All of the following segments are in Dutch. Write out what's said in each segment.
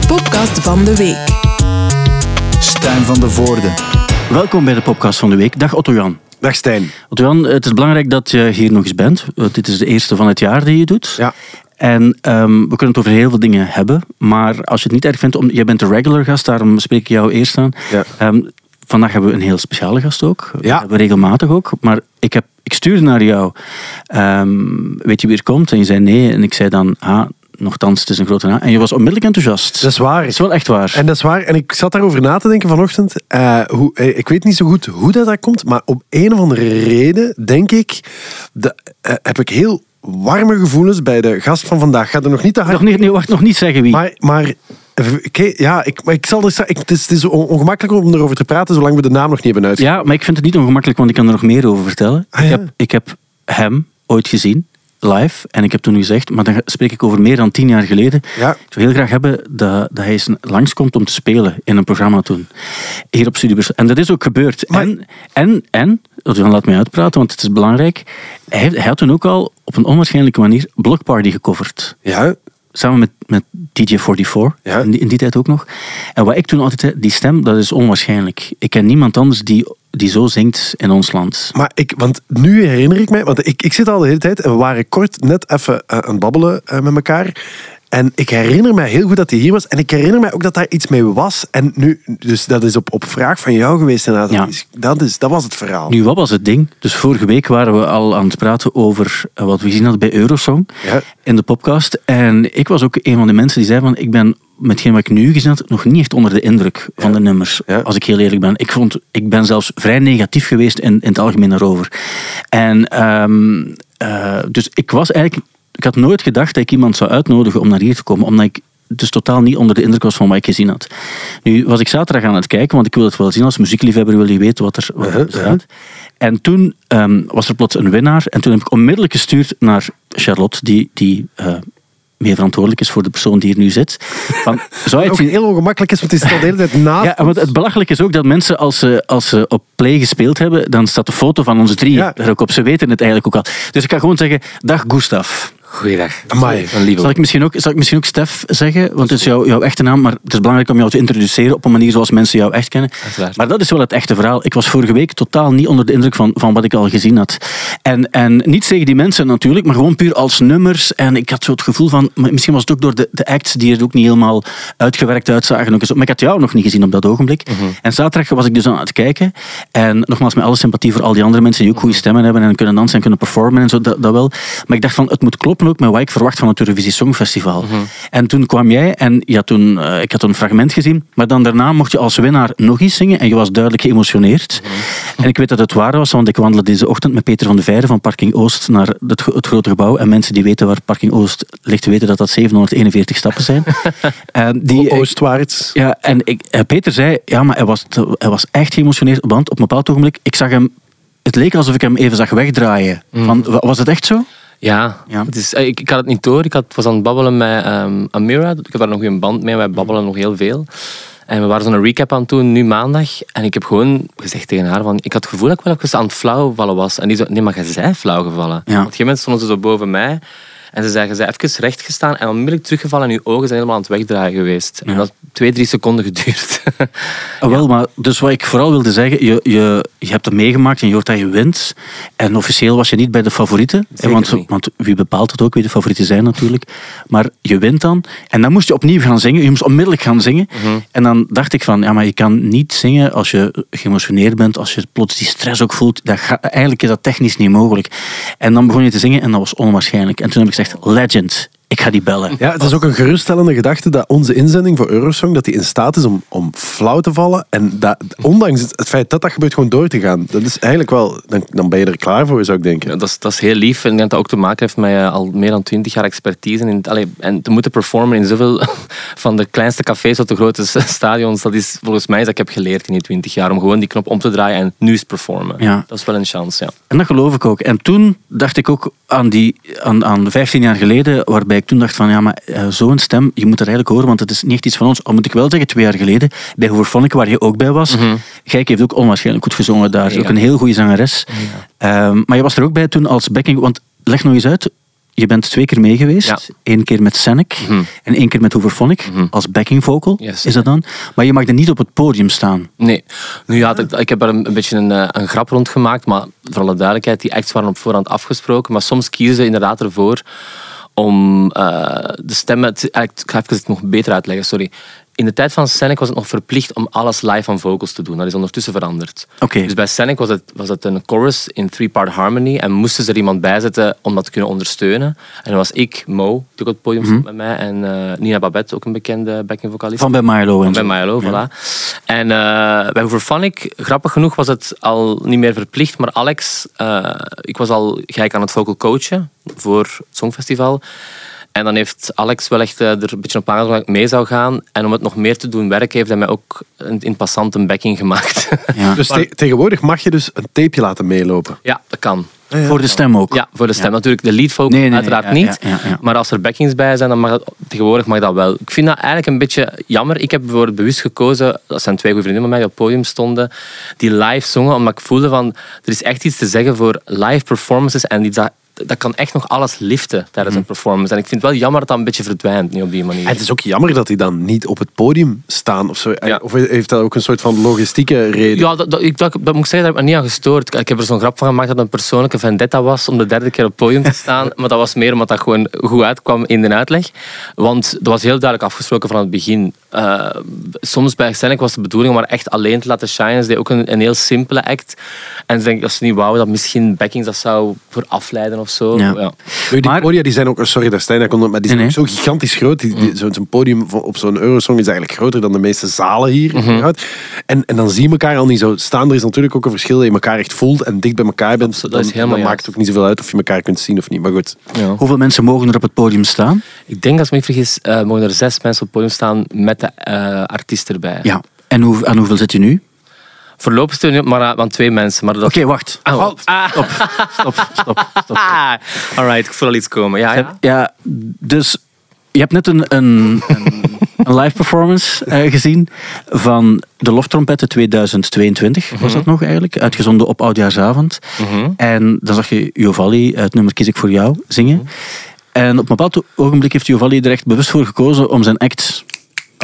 de podcast van de week. Stijn van de Voorde. Welkom bij de podcast van de week. Dag Otto-Jan. Dag Stijn. Otto-Jan, het is belangrijk dat je hier nog eens bent. Want dit is de eerste van het jaar die je doet. Ja. En ehm, we kunnen het over heel veel dingen hebben. Maar als je het niet erg vindt, om, jij bent de regular gast, daarom spreek ik jou eerst aan. Ja. Ehm, vandaag hebben we een heel speciale gast ook. Dat Ja. hebben we regelmatig ook. Maar ik, heb, ik stuurde naar jou, ehm, weet je wie er komt? En je zei nee. En ik zei dan, ah, nogthans, het is een grote naam. En je was onmiddellijk enthousiast. Dat is waar. Dat is wel echt waar. En dat is waar. En ik zat daarover na te denken vanochtend. Eh, hoe, eh, ik weet niet zo goed hoe dat, dat komt, maar op een of andere reden denk ik, eh, heb ik heel warme gevoelens bij de gast van vandaag. Ga er nog niet te hard... nog niet, nee, wacht, nog niet zeggen wie. Maar, maar ja, ik, maar ik zal er straks- ik, het, is, het is on- ongemakkelijk om erover te praten zolang we de naam nog niet hebben uit. Ja, maar ik vind het niet ongemakkelijk, want ik kan er nog meer over vertellen. Ah, ik, heb, ik heb hem ooit gezien, live. En ik heb toen gezegd, maar dan spreek ik over meer dan tien jaar geleden. Ja. Ik zou heel graag hebben dat, dat hij eens langskomt om te spelen in een programma toen. Hier op Studio. En dat is ook gebeurd. Maar- En, en, en, dan laat mij uitpraten, want het is belangrijk. Hij, hij had toen ook al op een onwaarschijnlijke manier Block Party gecoverd. Ja, Samen met, met DJ44, Ja. in, die, in die tijd ook nog. En wat ik toen altijd zei, die stem, dat is onwaarschijnlijk. Ik ken niemand anders die, die zo zingt in ons land. maar ik, want nu herinner ik mij, want ik, ik zit al de hele tijd en we waren kort net even eh, aan het babbelen eh, met elkaar. En ik herinner mij heel goed dat hij hier was. En ik herinner mij ook dat daar iets mee was. En nu, dus dat is op, op vraag van jou geweest inderdaad. Ja. Dat, is, dat, was het verhaal. Nu, wat was het ding? Dus vorige week waren we al aan het praten over eh, wat we gezien hadden bij Eurosong Ja. in de podcast. En ik was ook een van de mensen die zei van, ik ben met hetgeen wat ik nu gezien had, nog niet echt onder de indruk van de nummers. Ja. Als ik heel eerlijk ben. Ik, vond, ik ben zelfs vrij negatief geweest in, in het algemeen daarover. En ehm, eh, dus ik was eigenlijk... Ik had nooit gedacht dat ik iemand zou uitnodigen om naar hier te komen, omdat ik dus totaal niet onder de indruk was van wat ik gezien had. Nu was ik zaterdag aan het kijken, want ik wil het wel zien als muziekliefhebber, wil je weten wat er, wat er Uh-huh, bestaat. En toen ehm, was er plots een winnaar. En toen heb ik onmiddellijk gestuurd naar Charlotte, die, die eh, mee verantwoordelijk is voor de persoon die hier nu zit. Van, zou ook het zien? heel ongemakkelijk is, want het is al de hele tijd na. Ja, want het belachelijke is ook dat mensen, als ze, als ze op play gespeeld hebben, dan staat de foto van onze drie Ja. daar ook op. Ze weten het eigenlijk ook al. Dus ik ga gewoon zeggen, dag Gustav. Goeiedag. Amai. Van lieve. Zal ik misschien ook, zal ik misschien ook Stef zeggen? Want het is jouw, jouw echte naam, maar het is belangrijk om jou te introduceren op een manier zoals mensen jou echt kennen. Maar dat is wel het echte verhaal. Ik was vorige week totaal niet onder de indruk van, van wat ik al gezien had. En, en niet tegen die mensen natuurlijk, maar gewoon puur als nummers. En ik had zo het gevoel van, misschien was het ook door de, de acts die er ook niet helemaal uitgewerkt uitzagen. Maar ik had jou nog niet gezien op dat ogenblik. En zaterdag was ik dus aan het kijken. En nogmaals, met alle sympathie voor al die andere mensen die ook goede stemmen hebben en kunnen dansen en kunnen performen en zo, dat, dat wel. Maar ik dacht van, het moet kloppen ook met wat ik verwacht van het Eurovisie Songfestival. En toen kwam jij en ja, toen, eh, ik had een fragment gezien, maar dan daarna mocht je als winnaar nog iets zingen en je was duidelijk geëmotioneerd. En ik weet dat het waar was, want ik wandelde deze ochtend met Peter van de Veijden van Parking Oost naar het, het grote gebouw. En mensen die weten waar Parking Oost ligt, weten dat dat 741 stappen zijn. En die, Oostwaarts. ja, en ik, eh, Peter zei, ja, maar hij was, hij was echt geëmotioneerd, want op een bepaald ogenblik, ik zag hem, het leek alsof ik hem even zag wegdraaien. Van, wa- was het echt zo? Ja, Ja. Het is, eh, ik, ik had het niet door. Ik had, was aan het babbelen met ehm, Amira. Ik heb daar nog een band mee. Wij babbelen nog heel veel. En we waren zo'n recap aan het doen, nu maandag. En ik heb gewoon gezegd tegen haar, van, ik had het gevoel dat ik wel even aan het flauw was. En die zo, nee, maar jij zei flauw gevallen. Ja. Op een gegeven moment stonden ze zo boven mij. En ze zei, je zei even recht gestaan en onmiddellijk teruggevallen en je ogen zijn helemaal aan het wegdraaien geweest. En dat heeft twee, drie seconden geduurd. Ah, wel, maar dus wat ik vooral wilde zeggen, je, je, je hebt het meegemaakt en je hoort dat je wint. En officieel was je niet bij de favorieten. Zeker want, want wie bepaalt het ook, wie de favorieten zijn natuurlijk. Maar je wint dan. En dan moest je opnieuw gaan zingen. Je moest onmiddellijk gaan zingen. Mhm. En dan dacht ik van, ja, maar je kan niet zingen als je geëmotioneerd bent, als je plots die stress ook voelt. Dat ga, eigenlijk is dat technisch niet mogelijk. En dan begon je te zingen en dat was onwaarschijnlijk. En toen heb ik gezegd, zegt legend. Ik ga die bellen. Ja, het is ook een geruststellende gedachte dat onze inzending voor Eurosong dat die in staat is om, om flauw te vallen. En dat, ondanks het, het feit dat dat gebeurt, gewoon door te gaan. Dat is eigenlijk wel... Dan, dan ben je er klaar voor, zou ik denken. Ja, dat, is, dat is heel lief. En ik denk dat dat ook te maken heeft met eh, al meer dan twintig jaar expertise. In allee, en te moeten performen in zoveel van de kleinste cafés tot de grote stadions. Dat is volgens mij dat ik heb geleerd in die twintig jaar. Om gewoon die knop om te draaien en nu eens performen. Ja. Dat is wel een chance, ja. En dat geloof ik ook. En toen dacht ik ook aan, die, aan, aan 15 jaar geleden, waarbij ik toen dacht van, ja, maar eh, zo'n stem, je moet dat eigenlijk horen, want het is niet echt iets van ons. Al moet ik wel zeggen, twee jaar geleden, bij Hoeverphonic, waar je ook bij was, Gijk heeft ook onwaarschijnlijk goed gezongen daar. Ook een heel goede zangeres. Ehm, maar je was er ook bij toen als backing, want leg nog eens uit, je bent twee keer mee geweest. Ja. Eén keer met Senek Mhm. en één keer met Hooverphonic als backing vocal. Yes. Is dat dan? Maar je mag er niet op het podium staan. Nee. Nu ja, ik, ik heb er een, een beetje een, eh, een grap rond gemaakt, maar voor alle duidelijkheid, die acts waren op voorhand afgesproken. Maar soms kiezen ze inderdaad ervoor om eh, de stemmen... eigenlijk, Ik ga even het nog beter uitleggen, sorry. In de tijd van Senek was het nog verplicht om alles live aan vocals te doen. Dat is ondertussen veranderd. Oké. Dus bij Senek was het, was het een chorus in three-part harmony en moesten ze er iemand bij zetten om dat te kunnen ondersteunen. En dat was ik, Mo, die op het podium stond met mij, en eh, Nina Babette, ook een bekende backing vocalist. Van bij Milo en Bij. Milo, voilà. En eh bij Overphonic, grappig genoeg, was het al niet meer verplicht. Maar Alex, eh, ik was al gelijk aan het vocal coachen voor het Songfestival. En dan heeft Alex wel echt eh, er een beetje op aangedrongen dat ik mee zou gaan. En om het nog meer te doen werken, heeft hij mij ook in, in passant een backing gemaakt. Ja. Dus te- tegenwoordig mag je dus een tapeje laten meelopen. ja, dat kan. Voor de stem ook. Ja, voor de stem. Natuurlijk, de lead vocal Nee, nee, nee, uiteraard ja, niet. ja, ja, ja. Maar als er backings bij zijn, dan mag dat tegenwoordig mag dat wel. Ik vind dat eigenlijk een beetje jammer. Ik heb bijvoorbeeld bewust gekozen, dat zijn twee goede vrienden van mij die op het podium stonden, die live zongen, omdat ik voelde van, er is echt iets te zeggen voor live performances en iets dat, dat kan echt nog alles liften tijdens een performance. En ik vind het wel jammer dat dat een beetje verdwijnt nu op die manier. En het is ook jammer dat die dan niet op het podium staan. Of, zo. Ja. of heeft dat ook een soort van logistieke reden? Ja, dat, dat, ik, dat, dat moet ik zeggen, daar heb ik me niet aan gestoord. Ik heb er zo'n grap van gemaakt dat het een persoonlijke vendetta was om de derde keer op het podium te staan. maar dat was meer omdat dat gewoon goed uitkwam in de uitleg. Want dat was heel duidelijk afgesproken van het begin. Eh, soms bij Senek was de bedoeling om maar echt alleen te laten shinen. Ze deed ook een, een heel simpele act. En ze denken, als ze niet wouden, dat misschien backings dat zou voor afleiden of zo. Ja. Die Maar- podia die zijn ook, sorry dat Stijn daar komt, maar die zijn Nee, ook zo gigantisch groot. Die, die- zo- Zo'n podium van- op zo'n Eurosong is eigenlijk groter dan de meeste zalen hier. überhaupt. En, en dan zie je elkaar al niet zo staan. Er is natuurlijk ook een verschil dat je elkaar echt voelt en dicht bij elkaar bent. Dat is helemaal dan maakt het ook niet zoveel uit of je elkaar kunt zien of niet. Maar goed. Ja. Hoeveel mensen mogen er op het podium staan? Ik denk, als ik me niet vergis, eh, mogen er zes mensen op het podium staan met eh, artiest erbij. Ja. En hoe, aan hoeveel zit je nu? Voorlopig steun ik maar aan aan twee mensen. Maar dat... Oké, wacht. Ah, ah. Stop, stop, stop. stop. Ah, alright, ik voel al iets komen. Ja, ja. Ja, dus je hebt net een, een, een, live performance eh, gezien van de Loftrompetten 2022, was dat nog eigenlijk, uitgezonden op Oudjaarsavond. Mhm. En dan zag je Jovalli het nummer Kies ik voor jou zingen. En op een bepaald ogenblik heeft Jovalli er echt bewust voor gekozen om zijn act,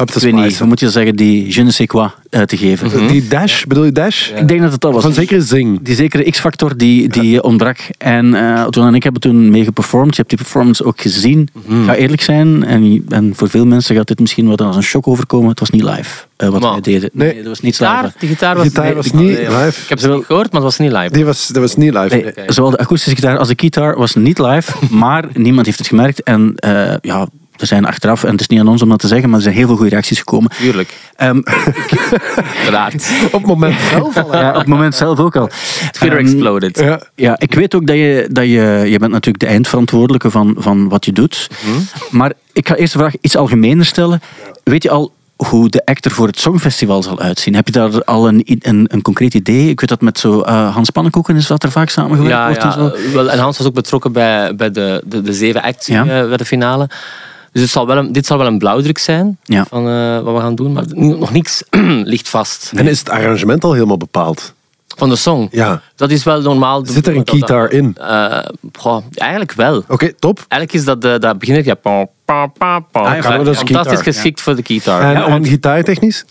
Up te ik weet niet, moet je zeggen, die je ne sais quoi eh, te geven. Die dash, bedoel je dash? Ik denk dat het dat was. Van zeker zing. Die zekere X-factor die, die ontbrak. En eh John en ik hebben toen mee geperformed. Je hebt die performance ook gezien. Mhm. Ik ga eerlijk zijn. En, en voor veel mensen gaat dit misschien wat als een shock overkomen. Het was niet live eh, wat wij deden. Nee. dat was niet Gitaar, live. die gitaar was, Gitaar nee, was niet nee, live. Ik heb ze niet gehoord, maar het was niet live. Die was, dat was niet live. Nee. Zowel de akoestische gitaar als de gitaar was niet live. maar niemand heeft het gemerkt. En eh, ja, er zijn achteraf, en het is niet aan ons om dat te zeggen, maar er zijn heel veel goede reacties gekomen. Tuurlijk, Ehm, uiteraard. Op het moment zelf al. ja, op het moment zelf ook al. Twitter Ehm, exploded. Ja. Ja, ik weet ook dat je, dat je, je bent natuurlijk de eindverantwoordelijke van, van wat je doet. Maar ik ga eerst de vraag iets algemener stellen. Weet je al hoe de actor voor het Songfestival zal uitzien? Heb je daar al een, een, een concreet idee? Ik weet dat met zo eh, Hans Pannenkoeken is dat er vaak samengewerkt Ja, wordt ja en zo. wel, en Hans was ook betrokken bij, bij de, de, de zeven acts Ja. eh, bij de finale. Dus het zal wel een, dit zal wel een blauwdruk zijn Ja. van eh, wat we gaan doen. Maar nog niks ligt vast. En is het arrangement al helemaal bepaald? Van de song. Ja. Dat is wel normaal. Zit er een gitaar in? eh, goh, eigenlijk wel. Oké, top. Eigenlijk is dat, de, dat begin ja, pa, pa, pa, pa. Ah, ja, dat is fantastisch geschikt voor de gitaar. En, Ja, en gitaartechnisch?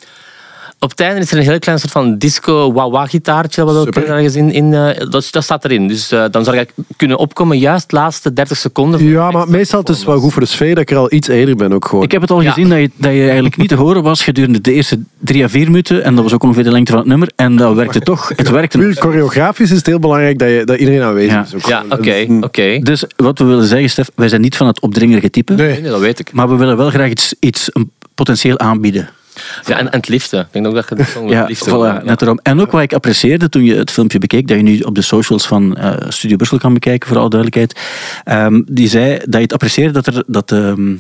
Op het einde is er een heel klein soort van disco wah gitaartje dat we ook ergens in, in eh, dat, dat staat erin. Dus eh, dan zou ik kunnen opkomen juist de laatste 30 seconden. Ja, maar meestal het is wel goed voor de sfeer dat ik er al iets eerder ben ook gewoon. Ik heb het al Ja. gezien dat je, dat je eigenlijk niet te horen was gedurende de eerste drie à vier minuten. En dat was ook ongeveer de lengte van het nummer. En dat werkte toch. Het werkte Puur choreografisch is het heel belangrijk dat, je, dat iedereen aanwezig Ja. is. Ook Ja, oké, een- oké. Dus wat we willen zeggen, Stef, wij zijn niet van het opdringerige type. Nee. Nee, dat weet ik. Maar we willen wel graag iets, iets een potentieel aanbieden. Ja, en, en het liften. Ik denk ook dat je wil Ja, liften. voilà, Ja. daarom. En ook wat ik apprecieerde toen je het filmpje bekeek, dat je nu op de socials van eh, Studio Brussel kan bekijken, voor alle duidelijkheid. Ehm, die zei dat je het apprecieerde dat er, dat, ehm,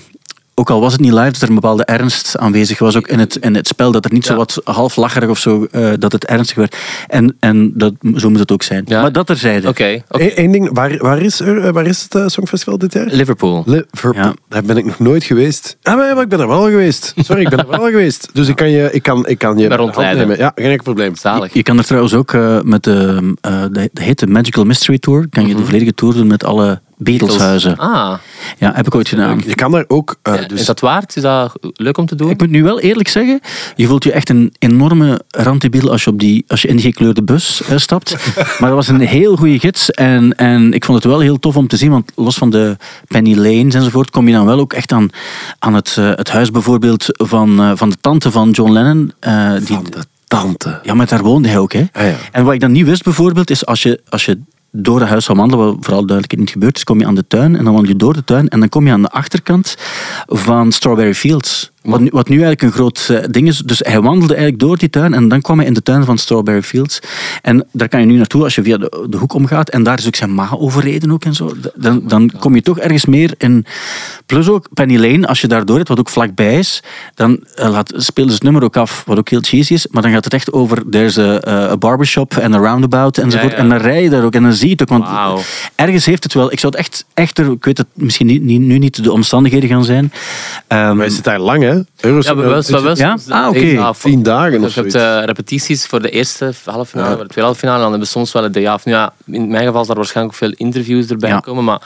ook al was het niet live, dat er een bepaalde ernst aanwezig was, ook in het, in het spel, dat er niet zo wat half lacherig of zo, eh, dat het ernstig werd. En, en dat, zo moet het ook zijn. Ja. Maar dat terzijde. Oké, oké. Eén één ding, waar, waar, is, er, eh, waar is het eh, Songfestival dit jaar? Liverpool. Liverpool. Ja. Daar ben ik nog nooit geweest. Ah, maar, maar ik ben er wel geweest. Sorry, ik ben er wel geweest. Dus ik kan je, ik kan, ik kan je rondleiden. nemen. Ja, geen enkel probleem. Zalig. Je kan er trouwens ook eh, met de, eh de, de heet de Magical Mystery Tour, kan je de volledige tour doen met alle Beatleshuizen. Ah, Ja, heb ik ooit gedaan. Je kan daar ook... eh, ja, dus, is dat waard? Is dat leuk om te doen? Ik moet nu wel eerlijk zeggen, je voelt je echt een enorme rantibiel als je, op die, als je in die gekleurde bus stapt. maar dat was een heel goede gids en, en ik vond het wel heel tof om te zien, want los van de Penny Lanes enzovoort, kom je dan wel ook echt aan, aan het, eh, het huis bijvoorbeeld van, eh, van de tante van John Lennon. eh, die, van de tante. ja, maar daar woonde hij ook. Hè. Ah, ja. En wat ik dan niet wist bijvoorbeeld, is als je, als je door het huis zou wandelen, wat vooral duidelijk niet gebeurd is, kom je aan de tuin en dan wandel je door de tuin en dan kom je aan de achterkant van Strawberry Fields. Wat nu, wat nu eigenlijk een groot eh, ding is. Dus hij wandelde eigenlijk door die tuin en dan kwam hij in de tuin van Strawberry Fields. En daar kan je nu naartoe als je via de, de hoek omgaat. En daar is ook zijn ma overreden ook en zo. Dan, dan kom je toch ergens meer in... Plus ook Penny Lane, als je daar door wat ook vlakbij is, dan eh, laat, speelt ze het nummer ook af, wat ook heel cheesy is. Maar dan gaat het echt over, there's a, a barbershop en a roundabout enzovoort. Ja, ja. En dan rij je daar ook en dan zie je het ook. Want ergens heeft het wel... Ik zou het echt, echter, ik weet het misschien niet, niet- nu niet de omstandigheden gaan zijn. Ehm, Maar je zit daar lang, hè? Euros, Ja, maar wel, wel, wel Ja? Ah, oké. af. Tien dagen of Je hebt eh, repetities voor de eerste halve finale, Ja. voor de tweede halve finale. En dan hebben we soms wel een day af. Nu, ja, in mijn geval zal er waarschijnlijk ook veel interviews erbij Ja. komen. Maar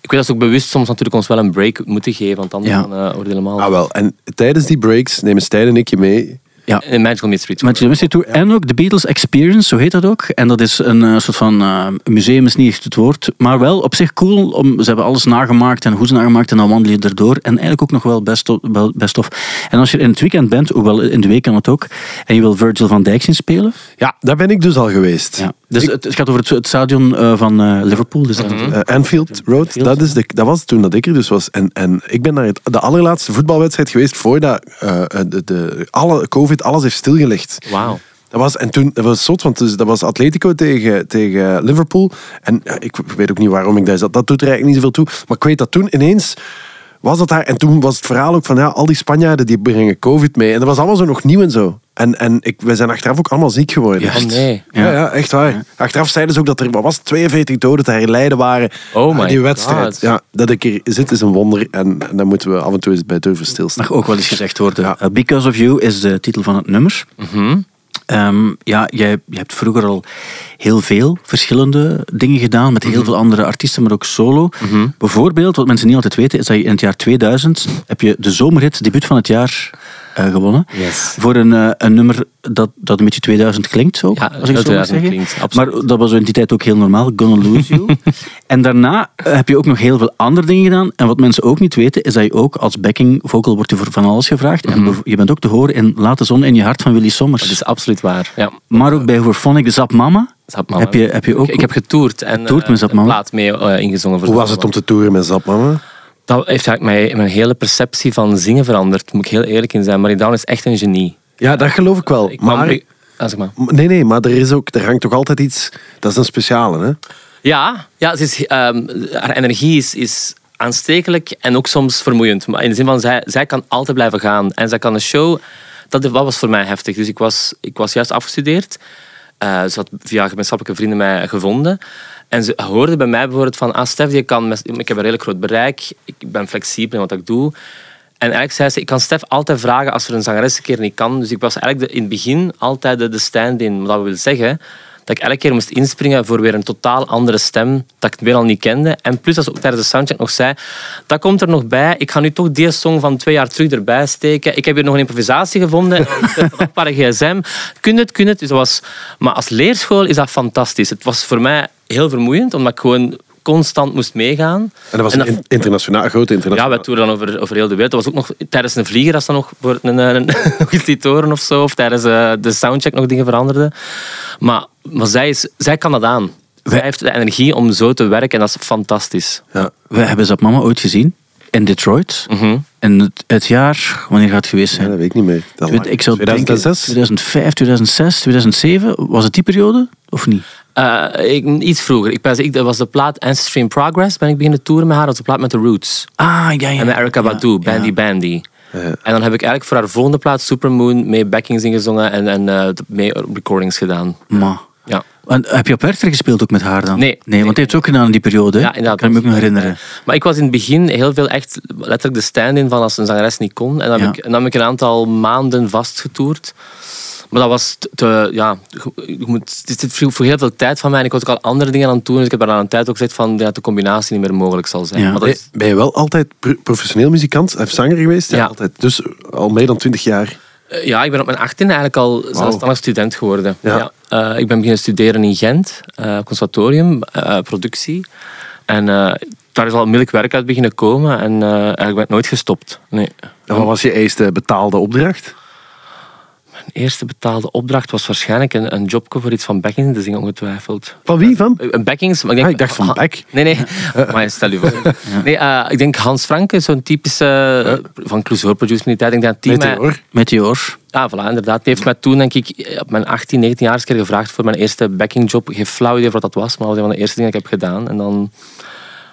ik weet dat ze ook bewust soms natuurlijk ons wel een break moeten geven. Want anders Ja. dan, eh, wordt het helemaal... Ah, wel. En tijdens die breaks nemen Stijn en ik je mee. Ja. Een Magical Mystery Tour. De Mystery Tour. En ook de Beatles Experience, zo heet dat ook. En dat is een eh, soort van eh, museum, is niet echt het woord. Maar wel op zich cool. Om, ze hebben alles nagemaakt en hoe ze nagemaakt. En dan wandel je erdoor. En eigenlijk ook nog wel best, wel best. En als je in het weekend bent, hoewel in de week kan het ook. En je wil Virgil van Dijk zien spelen. Ja, daar ben ik dus al geweest. Ja. Dus het, het gaat over het, het stadion eh, van eh, Liverpool. Dus dat- Eh, Anfield Road, dat, is de, dat was toen dat ik er dus was. En, en ik ben naar het, de allerlaatste voetbalwedstrijd geweest voordat eh, de, de, alle COVID alles heeft stilgelegd. Wauw. Dat was, en toen, dat was zot, want dus, dat was Atletico tegen, tegen Liverpool. En ja, ik weet ook niet waarom ik daar zat. Dat doet er eigenlijk niet zoveel toe. Maar ik weet dat toen ineens was dat daar. En toen was het verhaal ook van ja, al die Spanjaarden die brengen COVID mee. En dat was allemaal zo nog nieuw en zo. En, en ik, wij zijn achteraf ook allemaal ziek geworden. Oh nee. Ja, ja, echt waar. Achteraf zeiden ze ook dat er wat was het, 42 doden te herleiden waren Oh aan my die wedstrijd. God. Ja, dat ik hier zit is een wonder en, en daar moeten we af en toe eens bij durven stilstaan. mag ook wel eens gezegd worden. Ja. Eh, Because of You is de titel van het nummer. Mhm. Ehm, ja, jij, je hebt vroeger al heel veel verschillende dingen gedaan met heel veel andere artiesten, maar ook solo. Bijvoorbeeld, wat mensen niet altijd weten, is dat je in het jaar 2000 heb je de zomerhit debuut van het jaar gewonnen. Yes. Voor een, eh, een nummer dat, dat een beetje 2000 klinkt ook, Ja, als ik zo mag 2000 zeggen. klinkt, maar dat was in die tijd ook heel normaal, Gonna Lose You. en daarna eh, heb je ook nog heel veel andere dingen gedaan. En wat mensen ook niet weten, is dat je ook als backing vocal wordt je voor van alles gevraagd. En bev- je bent ook te horen in Laat de zon in je hart van Willy Sommers. Dat is absoluut waar. Ja. Maar ook bij Hoorphonic, de Zap Mama. Zap Mama. Heb je, heb je ook... Ik, ik heb getoerd en Getoerd eh, met plaat mee eh, ingezongen. voor Hoe was het om te toeren met Zap, mama? Dat heeft eigenlijk mijn, mijn hele perceptie van zingen veranderd. Moet ik heel eerlijk in zijn. Marie Down is echt een genie. Ja, dat geloof ik wel. Ik maar, ik- ah, zeg maar. nee, nee, maar er, is ook, er hangt toch altijd iets... Dat is een speciale, hè? Ja, ja ze is, ehm, haar energie is, is aanstekelijk en ook soms vermoeiend. Maar in de zin van, zij, zij kan altijd blijven gaan. En zij kan een show... Dat dat was voor mij heftig. Dus ik was, ik was juist afgestudeerd. Eh, ze had via gemeenschappelijke vrienden mij gevonden. En ze hoorde bij mij bijvoorbeeld van... Ah, Stef, je kan ik heb een redelijk groot bereik. Ik ben flexibel in wat ik doe. En eigenlijk zei ze, ik kan Stef altijd vragen als er een zangeres een keer niet kan. Dus ik was eigenlijk in het begin altijd de, de stand-in. Wat dat wil zeggen dat ik elke keer moest inspringen voor weer een totaal andere stem, dat ik weer al niet kende. En plus, als ze ook tijdens de soundcheck nog zei, dat komt er nog bij, ik ga nu toch die song van twee jaar terug erbij steken. Ik heb hier nog een improvisatie gevonden, een paar gsm. Kun het, kun het. Dus dat was... Maar als leerschool is dat fantastisch. Het was voor mij heel vermoeiend, omdat ik gewoon constant moest meegaan. En dat was een in- internationaal, een grote Ja, internationale... wij toeren dan over, over heel de wereld. Dat was ook nog tijdens een vlieger, als dan nog voor een, een, liet horen of zo. Of tijdens eh, de soundcheck nog dingen veranderden. Maar, maar zij, is, zij kan dat aan. Zij heeft de energie om zo te werken en dat is fantastisch. ja. We hebben Zap Mama ooit gezien in Detroit. Mhm. En het, het jaar, wanneer gaat het geweest Ja, zijn? dat weet ik niet meer. Dat Ik ik zou 2006? denken 2005, 2006, 2007. Was het die periode of niet? Eh, ik, iets vroeger. Ik, ben- ik, dat was de plaat Ancestry in Progress. Ben ik beginnen toeren met haar. Dat was de plaat met The Roots. Ah, ja, ja. En met Erica Ja, Badu, ja. Bandy Bandy. Ja. En dan heb ik eigenlijk voor haar volgende plaat Supermoon mee backings ingezongen en, en eh, mee recordings gedaan. Ma. Ja. En heb je op Werchter gespeeld ook met haar dan? Nee. Nee, want hij heeft het ook gedaan in die periode. hè? Ja, inderdaad. Kan ik me ook nog herinneren. Maar ik was in het begin heel veel echt letterlijk de stand-in van als een zangeres niet kon. En dan, Ja. heb, ik, dan heb ik een aantal maanden vastgetoerd. Maar dat was te, te- ja, je moet, dit vroeg voor heel veel tijd van mij. En ik was ook al andere dingen aan het doen. Dus ik heb daar aan een tijd ook gezegd van, ja, dat de combinatie niet meer mogelijk zal zijn. Ja. Maar dat Ben, is- ben je wel altijd pro- professioneel muzikant of zanger geweest? Ja. Altijd. Dus al meer dan twintig jaar. Eh, Ja, ik ben op mijn 18 eigenlijk al zelfstandig student geworden. Ja. Ja. Eh, ik ben beginnen studeren in Gent, eh, conservatorium, eh, productie. En eh, daar is al onmiddellijk werk uit beginnen komen en eh, eigenlijk ben ik nooit gestopt. Nee. En wat was je eerste betaalde opdracht? Mijn eerste betaalde opdracht was waarschijnlijk een, een jobje voor iets van backings te zingen, ongetwijfeld. Van wie? Van? Eh, Backings, maar ik, denk, Ah, ik dacht van Ha- Beck. Nee, nee. Maar stel je voor. Nee, eh, ik denk Hans Franke, zo'n typische van Clouseau producer in die tijd. Ik denk dat die mij- Meteor. Meteor. Ja, voilà, inderdaad. Die heeft mij toen, denk ik, op mijn 18, 19 jaar eens een keer gevraagd voor mijn eerste backingjob. Geen flauw idee wat dat was, maar dat was een van de eerste dingen die ik heb gedaan. En dan,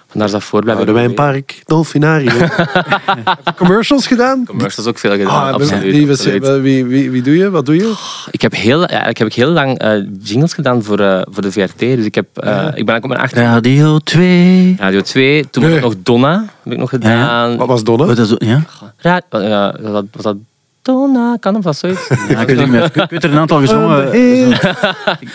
vandaar is dat voor blijven Oude Wijnpark, je commercials gedaan? Commercials ook veel gedaan, Ah, absoluut. wie, was- absoluut. wie, wie, wie doe je? Wat doe je? Ik heb heel, eigenlijk heb ik heel lang eh, jingles gedaan voor, eh, voor de VRT. Dus ik, heb, eh, ik ben ook op mijn 18 Radio 2. Radio 2. Toen was Nee. ik nog Donna. Heb ik nog gedaan. Wat was Donna? Dat is- ja? Ra- ja, was dat, Donna? Kan was dat zoiets? Ja, ik weet niet meer. Ik ik weet er een aantal gezongen.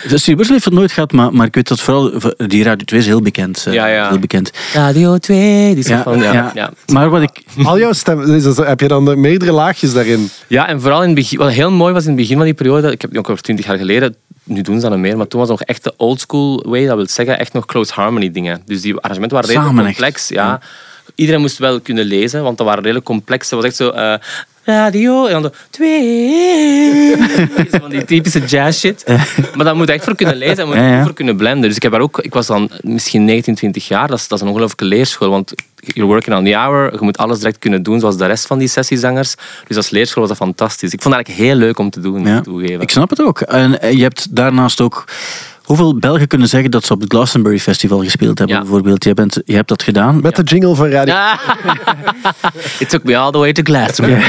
De Steve heeft het nooit gehad, maar, maar ik weet dat vooral die Radio 2 is heel bekend. eh, Ja, ja. Heel bekend. Radio 2. Die Ja, van, ja, ja. ja. Maar wat ik... Al jouw stem, dus heb je dan de meerdere laagjes daarin? Ja, en vooral in het begin, wat heel mooi was in het begin van die periode, ik heb het ook over twintig jaar geleden, nu doen ze dat niet meer, maar toen was het nog echt de old school way, dat wil zeggen echt nog close harmony dingen. Dus die arrangementen waren redelijk echt. complex. Ja. Iedereen moest wel kunnen lezen, want dat waren redelijk complex. Het was echt zo... eh, radio, en dan de twee. Zo Van die typische jazz shit. Maar daar moet je echt voor kunnen lezen en moet je Ja, ja. voor kunnen blenden. Dus ik heb daar ook, ik was dan misschien 19, 20 jaar. Dat is, dat is een ongelooflijke leerschool, want you're working on the hour. Je moet alles direct kunnen doen, zoals de rest van die sessiezangers. Dus als leerschool was dat fantastisch. Ik vond het eigenlijk heel leuk om te doen, Ja, toegeven. ik snap het ook. En eh, je hebt daarnaast ook... Hoeveel Belgen kunnen zeggen dat ze op het Glastonbury Festival gespeeld hebben, Ja. bijvoorbeeld? Je, bent, je hebt dat gedaan. Met de jingle van Radio... It took me all the way to Glastonbury.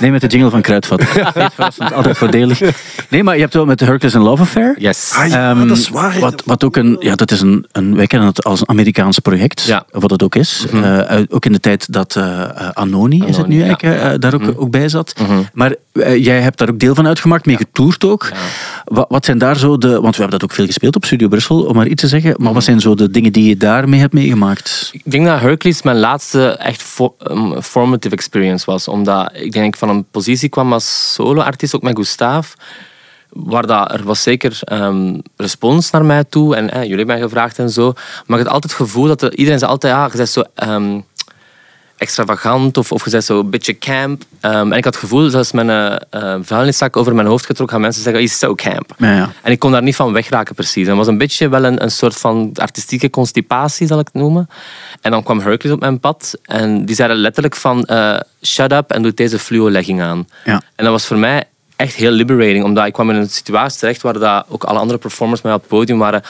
Nee, met de jingle van Kruidvat. Altijd voordelig. Nee, maar je hebt wel met de Hercules and Love Affair. Yes. Ah, ja, Ehm, dat is waar. Wat, wat ook een, ja, dat is een, een, wij kennen het als een Amerikaans project, Ja. wat het ook is. Eh, uit- ook in de tijd dat eh, eh, Anoni, is het nu Anoni, eigenlijk, ja. eh, daar ook, ook bij zat. Mhm. Maar eh, jij hebt daar ook deel van uitgemaakt, mee getoerd ook. Wat, wat zijn daar zo de, want we hebben dat ook veel gespeeld op Studio Brussel, om maar iets te zeggen. Maar wat zijn zo de dingen die je daarmee hebt meegemaakt? Ik denk dat Hercules mijn laatste echt um, formative experience was. Omdat ik denk ik van een positie kwam als solo-artiest, ook met Gustav. Waar dat, er was zeker ehm, respons naar mij toe. En eh, jullie hebben mij gevraagd en zo. Maar ik had altijd het gevoel dat er, iedereen zei altijd... Ja, je zo ehm, extravagant of, of je bent zo een beetje camp. Ehm, en ik had het gevoel, zelfs mijn eh, vuilniszak over mijn hoofd getrokken, gaan mensen zeggen, is zo camp. Ja, ja. En ik kon daar niet van wegraken precies. En het was een beetje wel een, een soort van artistieke constipatie, zal ik het noemen. En dan kwam Hercules op mijn pad. En die zeiden letterlijk van... eh, shut up en doe deze fluo-legging aan. Ja. En dat was voor mij echt heel liberating. Omdat ik kwam in een situatie terecht waar dat ook alle andere performers mij op het podium waren...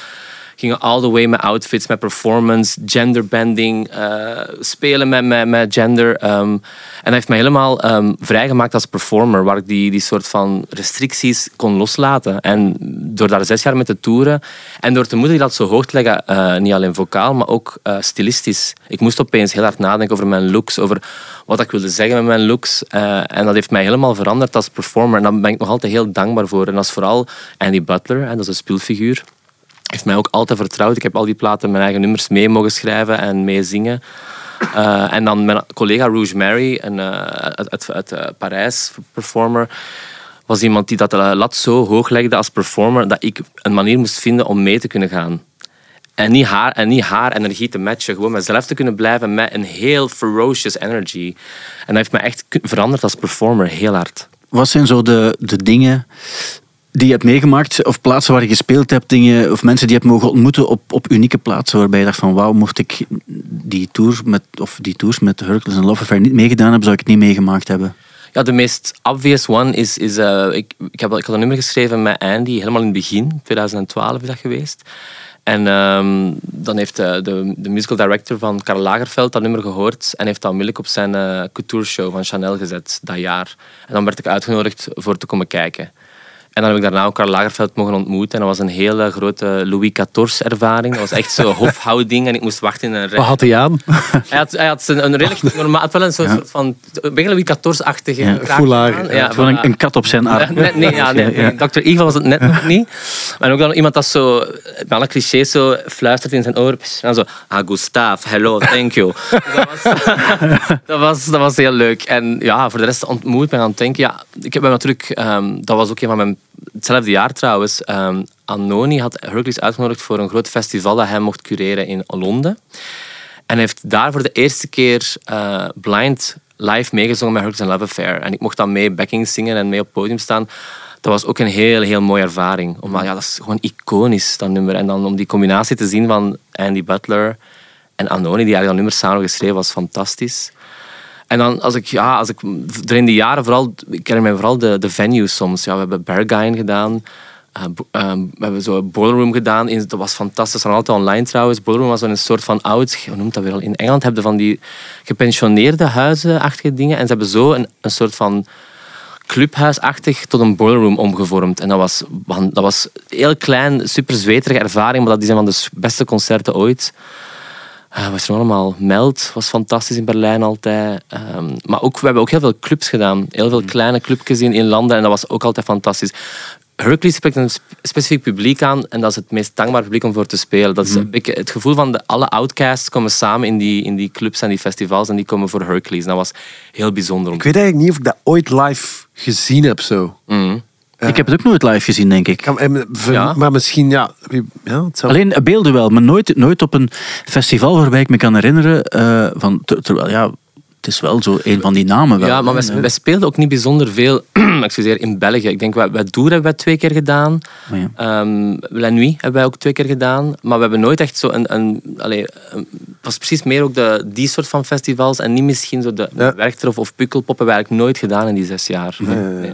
Gingen all the way met outfits, met performance, genderbending, eh spelen met, met, met gender. ehm. en dat heeft mij helemaal ehm, vrijgemaakt als performer, waar ik die, die soort van restricties kon loslaten. En door daar zes jaar mee te toeren en door te moeten dat zo hoog te leggen, eh, niet alleen vocaal, maar ook eh, stilistisch. Ik moest opeens heel hard nadenken over mijn looks, over wat ik wilde zeggen met mijn looks. En dat heeft mij helemaal veranderd als performer. En daar ben ik nog altijd heel dankbaar voor. En dat is vooral Andy Butler, dat is een speelfiguur heeft mij ook altijd vertrouwd. Ik heb al die platen mijn eigen nummers mee mogen schrijven en mee zingen. Eh, en dan mijn collega Rouge Mary, een, eh, uit, uit, eh, Parijs performer, was iemand die dat lat zo hoog legde als performer dat ik een manier moest vinden om mee te kunnen gaan. En niet haar, en niet haar energie te matchen. Gewoon mezelf te kunnen blijven met een heel ferocious energy. En dat heeft mij echt veranderd als performer, heel hard. Wat zijn zo de, de dingen die je hebt meegemaakt, of plaatsen waar je gespeeld hebt, dingen, of mensen die je hebt mogen ontmoeten op, op unieke plaatsen, waarbij je dacht van wauw, mocht ik die, tour met, of die tours met Hercules en Love Affair niet meegedaan hebben, zou ik het niet meegemaakt hebben. Ja, de meest obvious one is... is eh, ik, ik, heb, ik had een nummer geschreven met Andy, helemaal in het begin. 2012 is dat geweest. En ehm, dan heeft de, de, de musical director van Karl Lagerfeld dat nummer gehoord en heeft dat onmiddellijk op zijn eh couture show van Chanel gezet dat jaar. En dan werd ik uitgenodigd voor te komen kijken. En dan heb ik daarna ook Karl Lagerfeld mogen ontmoeten. En dat was een hele grote Louis XIV ervaring. Dat was echt zo hofhouding en ik moest wachten in een rij. Wat had hij aan? Hij had, hij had een, een redelijk normaal, wel een soort, van een Louis XIV-achtige Ja, aan. Ja, gewoon een, een kat op zijn arm. Nee, nee, ja, nee, Ja. Dr. Evil was het net nog niet. Maar ook dan iemand dat zo, met alle clichés zo fluistert in zijn oor. En zo, ah, Gustav, hello, thank you. Dus dat, was, dat, was, dat was heel leuk. En ja, voor de rest ontmoet ben aan het denken. Ja, ik heb natuurlijk, ehm, dat was ook een van mijn, hetzelfde jaar trouwens. ehm, Anoni had Hercules uitgenodigd voor een groot festival dat hij mocht cureren in Londen. En heeft daar voor de eerste keer eh, blind live meegezongen met Hercules and Love Affair. En ik mocht dan mee backing zingen en mee op het podium staan. Dat was ook een heel, heel mooie ervaring. Omdat ja, dat is gewoon iconisch, dat nummer. En dan om die combinatie te zien van Andy Butler en Anoni, die eigenlijk dat nummer samen geschreven, was fantastisch. En dan als ik, ja, als ik er in die jaren vooral, ik herinner me vooral de, de venues soms. Ja, we hebben Berghain gedaan. eh, ehm, we hebben zo een Boiler Room gedaan. In- Dat was fantastisch. Dat altijd online trouwens. Boiler Room was een soort van oud... Hoe noemt dat weer al? In Engeland hebben van die gepensioneerde huizen-achtige dingen. En ze hebben zo een, een soort van clubhuisachtig tot een boiler room omgevormd. En dat was, dat was heel klein, super zweterige ervaring, maar dat is een van de beste concerten ooit. Wat is er allemaal? Meld was fantastisch in Berlijn altijd. Ehm, maar ook, we hebben ook heel veel clubs gedaan. Heel veel kleine clubjes in, in landen en dat was ook altijd fantastisch. Hercules spreekt een sp- specifiek publiek aan en dat is het meest dankbaar publiek om voor te spelen. Dat is beetje het gevoel van de, alle outcasts komen samen in die, in die clubs en die festivals en die komen voor Hercules. Dat was heel bijzonder. Ik weet eigenlijk niet of ik dat ooit live gezien heb. Zo. Mhm. Ik heb het ook nooit live gezien, denk ik. Kan- en ver- Ja. Maar misschien, ja. wie- ja het zou- Alleen beelden wel, maar nooit, nooit op een festival waarbij ik me kan herinneren. eh, van, ter- terwijl, ja, het is wel zo een van die namen. Wel, Ja, maar wij, wij speelden ook niet bijzonder veel excuseer, in België. Ik denk, wij, wij Doer hebben wij twee keer gedaan. Oh ja. Ehm, La Nuit hebben wij ook twee keer gedaan. Maar we hebben nooit echt zo een... een, allee, een- het was precies meer ook de, die soort van festivals. En niet misschien zo de Ja. Werchter of, of Pukkelpop hebben we eigenlijk nooit gedaan in die zes jaar. Nee.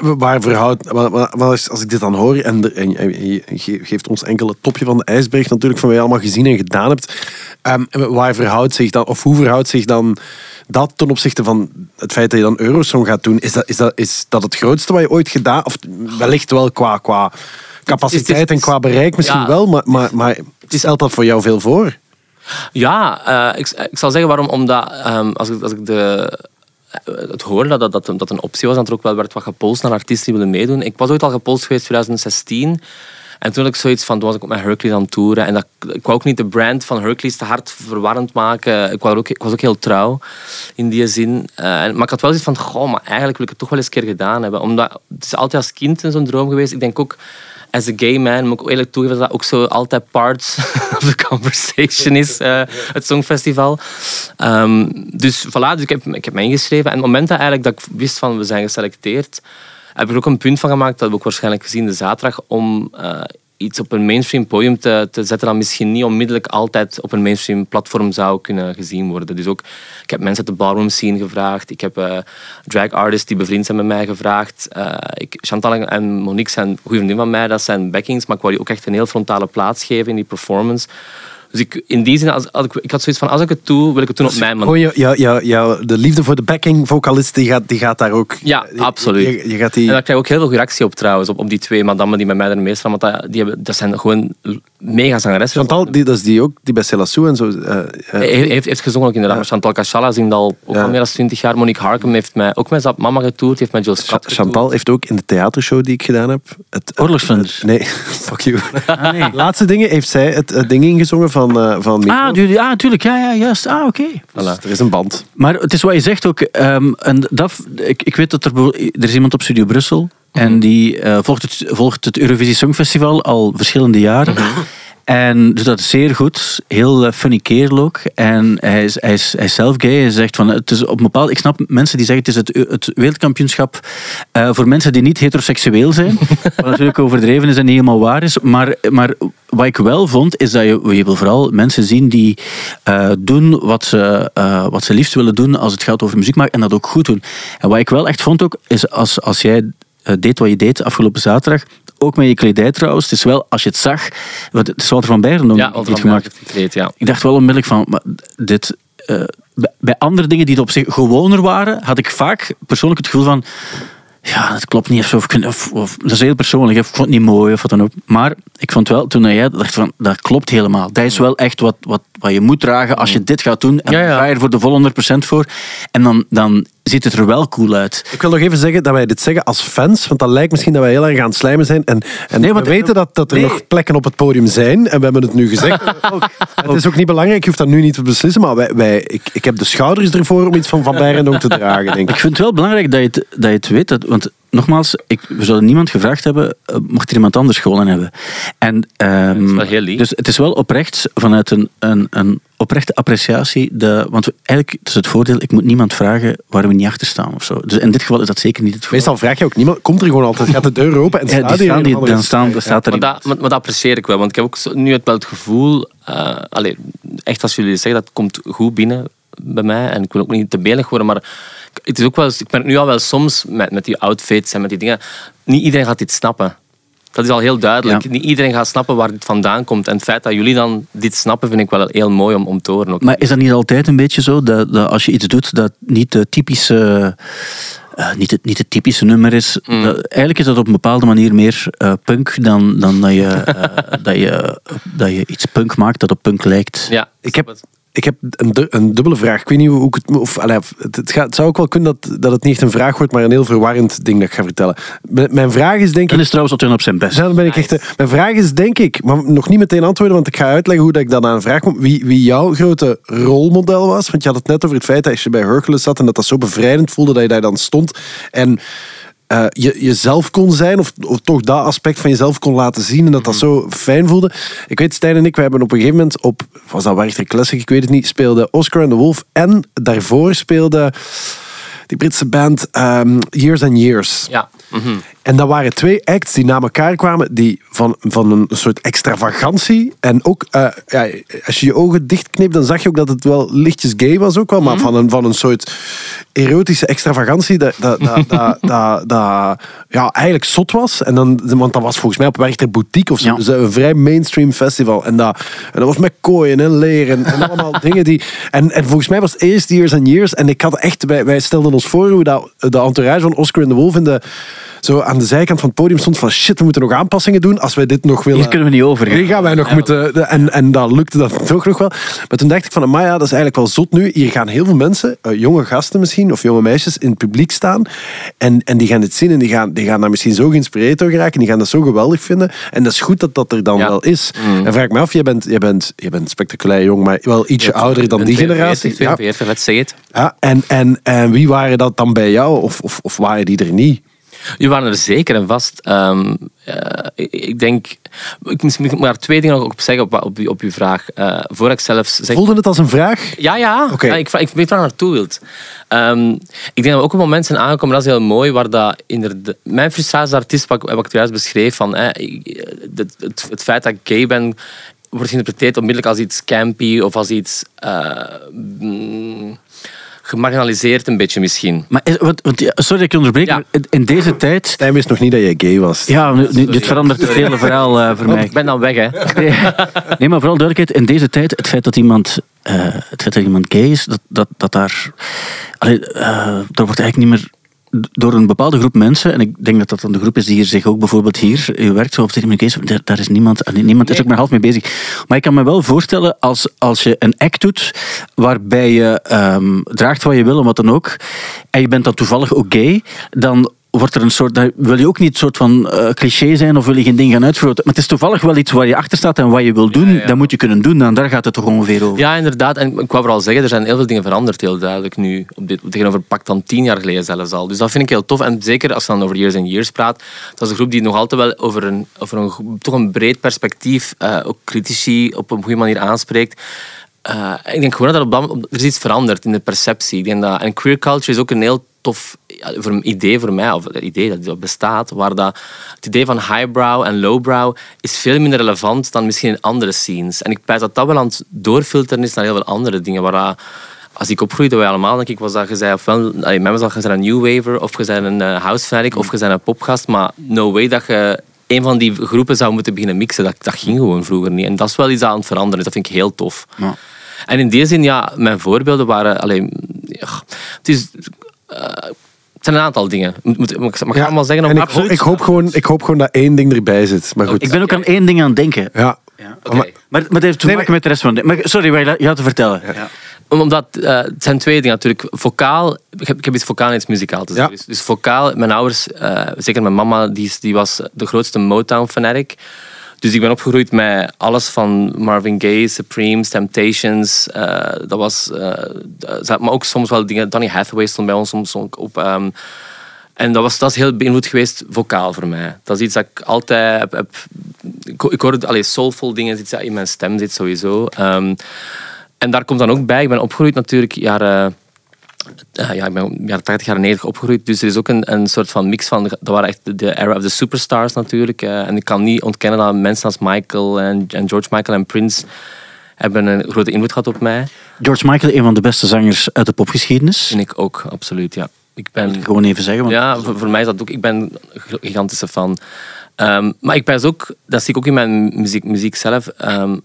Waar verhoudt, als, ik dit dan hoor en, de- en, en je ge- geeft ons enkel het topje van de ijsberg natuurlijk van wat je allemaal gezien en gedaan hebt, ehm, waar verhoudt zich dan, of hoe verhoudt zich dan dat ten opzichte van het feit dat je dan Eurosong gaat doen? Is dat, is dat, is dat het grootste wat je ooit gedaan, of wellicht wel qua, qua capaciteit Het is- en qua bereik misschien ja. wel, maar, maar, maar stelt dat voor jou veel voor? Ja, eh, ik, ik zal zeggen waarom. Omdat ehm, als, ik, als ik de, het hoorde dat, dat, dat een optie was, dat er ook wel werd wat gepolst naar artiesten die willen meedoen. Ik was ooit al gepolst geweest in 2016. En toen had ik zoiets van, toen was ik op mijn Hercules aan het toeren. En dat, ik wou ook niet de brand van Hercules te hard verwarrend maken. Ik, er ook, ik was ook heel trouw in die zin. Eh, en- maar ik had wel zoiets van, goh, maar eigenlijk wil ik het toch wel eens een keer gedaan hebben. Omdat het is altijd als kind zo'n droom geweest. Ik denk ook, as a gay man, moet ik eerlijk toegeven dat dat ook zo altijd parts of the conversation is, eh, het Songfestival. Ehm, dus voilà, dus ik, heb, ik heb me ingeschreven. En op het moment dat, eigenlijk dat ik wist van we zijn geselecteerd, heb ik er ook een punt van gemaakt, dat we ook waarschijnlijk gezien de zaterdag, om eh, iets op een mainstream podium te, te zetten dat misschien niet onmiddellijk altijd op een mainstream platform zou kunnen gezien worden. Dus ook, ik heb mensen uit de ballroom scene gevraagd, ik heb eh, drag artists die bevriend zijn met mij gevraagd. Eh, ik, Chantal en Monique zijn goede vriendinnen van mij, dat zijn backings, maar ik wou die ook echt een heel frontale plaats geven in die performance. Dus ik, in die zin, als, als ik, ik had zoiets van, als ik het doe, wil ik het doen op mijn manier. Gewoon jou, jou, jou, jou- de liefde voor de backing vocalist, die gaat, die gaat daar ook... Ja, je- absoluut. Je, je gaat die... En daar krijg ik ook heel veel reactie op trouwens, op, op die twee madammen die met mij er meestal, want dat, die hebben, dat zijn gewoon mega zangeressen. Chantal, die, dat is die ook, die bij Celassou en zo. eh, eh, heeft, heeft gezongen ook inderdaad. Maar Chantal Cachala zingt al ook Ja. al meer dan 20 jaar. Monique Harkem heeft mij ook met Zap Mama getoerd. Heeft met Jill Scott. Chantal heeft ook in de theatershow die ik gedaan heb... Het- nee, fuck you. Ah, nee. Laatste dingen heeft zij het, het ding ingezongen van, eh van. Ah, du- ah, tuurlijk. Ja, ja, juist. Ah, oké. Dus er is een band. Maar het is wat je zegt ook. ehm, en dat, ik, ik weet dat er, er is iemand op Studio Brussel. En die eh, volgt, het, volgt het Eurovisie Songfestival al verschillende jaren. En doet dat zeer goed. Heel eh, funny kerel ook. En hij is, hij, is, hij is zelf gay. Hij zegt van, het is op een bepaald... Ik snap mensen die zeggen het is het, het wereldkampioenschap eh, voor mensen die niet heteroseksueel zijn. wat natuurlijk overdreven is en niet helemaal waar is. Maar, maar wat ik wel vond, is dat je, je wil vooral mensen zien die eh, doen wat ze, eh, wat ze liefst willen doen als het gaat over muziek maken en dat ook goed doen. En wat ik wel echt vond ook, is als, als jij deed wat je deed afgelopen zaterdag, ook met je kledij trouwens, het is wel, als je het zag, want het is van Ja, want het van mij gemaakt. gekleed, ja. Ik dacht wel onmiddellijk van, maar dit... eh, bij- andere dingen die het op zich gewoner waren, had ik vaak persoonlijk het gevoel van... ja, dat klopt niet. Of, zo, of, dat is heel persoonlijk. Ik vond het niet mooi of wat dan ook. Maar ik vond wel, toen jij dacht van, dat klopt helemaal. Dat is wel echt wat, wat, wat je moet dragen als je dit gaat doen. En Ja, ja. ga je er voor de volle 100% voor. En dan, dan ziet het er wel cool uit. Ik wil nog even zeggen dat wij dit zeggen als fans, want dat lijkt misschien dat wij heel erg aan het slijmen zijn. En, en Nee, we weten dat, dat er nee. nog plekken op het podium zijn, en we hebben het nu gezegd. het is ook niet belangrijk, je hoeft dat nu niet te beslissen, maar wij, wij, ik, ik heb de schouders ervoor om iets van Van Berendonk te dragen, denk Ik ik. vind het wel belangrijk dat je het, dat je het weet. Dat, want nogmaals, ik, we zouden niemand gevraagd hebben, eh, mocht er iemand anders gewonnen hebben. En, ehm, is wel heel lief. Dus het is wel oprecht vanuit een, een, een oprechte appreciatie. De, want we, eigenlijk, het is het voordeel, ik moet niemand vragen waar we niet achter staan of zo. Dus in dit geval is dat zeker niet het geval. Meestal vraag je ook niemand, komt er gewoon altijd, gaat de deur open en Ja, staat die staan, dan staan, dan staat er Maar dat, maar, maar dat apprecieer ik wel, want ik heb ook nu het wel het gevoel, eh, allee, echt als jullie zeggen, dat komt goed binnen bij mij en ik wil ook niet te belig worden, maar het is ook wel, eens- ik merk nu al wel soms met, met die outfits en met die dingen, niet iedereen gaat dit snappen. Dat is al heel duidelijk. Ja. Niet iedereen gaat snappen waar dit vandaan komt. En het feit dat jullie dan dit snappen, vind ik wel heel mooi om, om te horen. Ook. Maar is dat niet altijd een beetje zo, dat, dat als je iets doet dat niet de typische... eh, niet, het, niet het typische nummer is. Mm. Dat- eigenlijk is dat op een bepaalde manier meer eh, punk dan, dan dat, je, eh, dat, je, dat je iets punk maakt dat op punk lijkt. ja, Ik heb, ik heb een, du- een dubbele vraag. Ik weet niet hoe ik het... moet- Of, allee, het, het, gaat, het zou ook wel kunnen dat, dat het niet echt een vraag wordt, maar een heel verwarrend ding dat ik ga vertellen. M- Mijn vraag is denk ik... En is trouwens Otwin op zijn best. Ja, dan ben ik echt, mijn vraag is denk ik, maar nog niet meteen antwoorden, want ik ga uitleggen hoe dat ik dan aan een vraag kom. Wie, wie jouw grote rolmodel was. Want je had het net over het feit dat als je bij Hercules zat en dat dat zo bevrijdend voelde dat je daar dan stond. En eh, je jezelf kon zijn, of, of toch dat aspect van jezelf kon laten zien en dat dat zo fijn voelde. Ik weet, Stijn en ik, we hebben op een gegeven moment op, was dat Werchter Classic, ik weet het niet, speelde Oscar and the Wolf en daarvoor speelde die Britse band ehm, Years and Years. Ja. mhm. En dat waren twee acts die na elkaar kwamen, die van, van een soort extravagantie. En ook, eh, ja, als je je ogen dichtkneep, dan zag je ook dat het wel lichtjes gay was ook wel. Maar van, een, van een soort erotische extravagantie, dat, dat, dat, dat, ja, eigenlijk zot was. En dan, want dat was volgens mij op Werchter Boutique of zo. Ja. Dus een vrij mainstream festival. En dat, en dat was met kooien en leren en allemaal dingen die... En, en volgens mij was het eerst Years and Years. En ik had echt... Wij, wij stelden ons voor hoe dat, de entourage van Oscar en de Wolf in de, zo aan de zijkant van het podium stond van shit, we moeten nog aanpassingen doen als wij dit nog willen... Hier kunnen we niet over. Hier gaan wij nog moeten... En, en dat lukte dat toch nog wel. Maar toen dacht ik van, maar ja, dat is eigenlijk wel zot nu. Hier gaan heel veel mensen, eh, jonge gasten misschien, of jonge meisjes, in het publiek staan. En, en die gaan dit zien en die gaan, die gaan daar misschien zo geïnspireerd door geraken. Die gaan dat zo geweldig vinden. En dat is goed dat dat er dan Ja. wel is. En vraag ik me af, jij bent, jij, bent, jij bent spectaculair jong, maar wel ietsje ouder dan die generatie. 42, Ja. 42, let's say it. Ja, en, en, en wie waren dat dan bij jou? Of, of, of waren die er niet? Die waren er zeker en vast. Ehm, eh, ik, denk... Ik moet daar twee dingen nog op zeggen op, op, uw- op uw vraag. Eh voor ik zelf zeg... Voelde het als een vraag? Ja, ja. Ik, ik weet waar je naartoe wilt. Ehm, ik denk dat we ook op een moment zijn aangekomen, dat is heel mooi, waar dat inderdaad... Mijn frustratie als artiest, wat, ik- wat ik juist beschreef, van, het, het, het feit dat ik gay ben, wordt geïnterpreteerd onmiddellijk als iets campy of als iets... eh, mm, gemarginaliseerd een beetje misschien. Maar is, wat, want, ja, sorry dat ik je onderbreek, Ja. maar in- deze tijd... Stijn wist nog niet dat jij gay was. Ja, nu, nu- dit verandert het hele verhaal eh, voor mij. Ik ben dan weg, hè. Nee, nee, maar vooral duidelijkheid, in deze tijd, het feit dat iemand, eh, het feit dat iemand gay is, dat, dat, dat daar, allee, eh, daar wordt eigenlijk niet meer door een bepaalde groep mensen, en ik denk dat dat dan de groep is die hier zich ook bijvoorbeeld hier werkt, zo of tegen gays, daar, daar is niemand, niemand is ook maar half mee bezig. Maar ik kan me wel voorstellen, als, als je een act doet, waarbij je ehm, draagt wat je wil en wat dan ook, en je bent dan toevallig ook gay, dan wordt er een soort, wil je ook niet een soort van eh, cliché zijn of wil je geen ding gaan uitvergroten. Maar het is toevallig wel iets waar je achter staat en wat je wil doen, Ja, ja. dat moet je kunnen doen. Dan daar gaat het toch ongeveer over. Ja, inderdaad. En ik wou vooral zeggen, er zijn heel veel dingen veranderd, heel duidelijk nu. Op dit, tegenover pak dan tien jaar geleden zelfs al. Dus dat vind ik heel tof. En zeker als je dan over Years and Years praat, dat is een groep die nog altijd wel over een, over een toch een breed perspectief, eh, ook critici op een goede manier aanspreekt. Eh, ik denk gewoon dat er, op er is iets veranderd in de perceptie. Ik denk dat, en queer culture is ook een heel tof ja, voor een idee voor mij, of het idee dat dat bestaat, waar dat, het idee van highbrow en lowbrow is veel minder relevant dan misschien in andere scenes. En ik pijs dat dat wel aan het doorfilteren is naar heel veel andere dingen. Waar dat- als ik opgroeide, wij allemaal, denk ik, was dat je zei, ofwel, allee, mij was dat je zei een new waver, of je zei een eh, house fanatic, of je zei een popgast, maar no way dat je een van die groepen zou moeten beginnen mixen. Dat, dat ging gewoon vroeger niet. En dat is wel iets aan het veranderen. is. Dat vind ik heel tof. Ja. En in die zin, ja, mijn voorbeelden waren... Alleen, ja, het is... eh, het zijn een aantal dingen. Moet, moet, mag ik allemaal zeggen? Of ik, absoluut? ik, hoop gewoon, ik hoop gewoon dat één ding erbij zit. Maar goed. Ik ben ook aan één ding aan het denken. Ja. Oké. Maar- Maar, maar het heeft te Nee, maken met de rest van de... Maar, sorry, maar je had te vertellen. Ja. Omdat eh, het zijn twee dingen natuurlijk. Vocaal, ik heb, ik heb iets vocaal en iets muzikaal te zeggen. Ja. Dus, dus vocaal, mijn ouders, eh, zeker mijn mama, die, is- die was de grootste Motown-fanatic. Dus ik ben opgegroeid met alles van Marvin Gaye, Supremes, Temptations. eh, dat was, eh, maar ook soms wel dingen. Donny Hathaway stond bij ons soms ook op. ehm, en dat, was, dat is heel beïnvloed geweest, vocaal voor mij. Dat is iets dat ik altijd heb... ik, hoor allee, soulful dingen iets dat in mijn stem zit sowieso. Ehm, en daar komt dan ook bij, ik ben opgegroeid natuurlijk jaren... eh, ja, ik ben jaren 80, jaren 90 opgegroeid. Dus er is ook een, een soort van mix van... Dat waren echt de, era of the superstars natuurlijk. eh, en ik kan niet ontkennen dat mensen als Michael en, en George Michael en Prince... hebben een grote invloed gehad op mij. George Michael, een van de beste zangers uit de popgeschiedenis. En ik ook, absoluut, ja. Ik ben... Gewoon even zeggen. Want Ja, voor, voor mij is dat ook. Ik ben een gigantische fan. Ehm, maar ik ben ook, dat zie ik ook in mijn muziek, muziek zelf. ehm,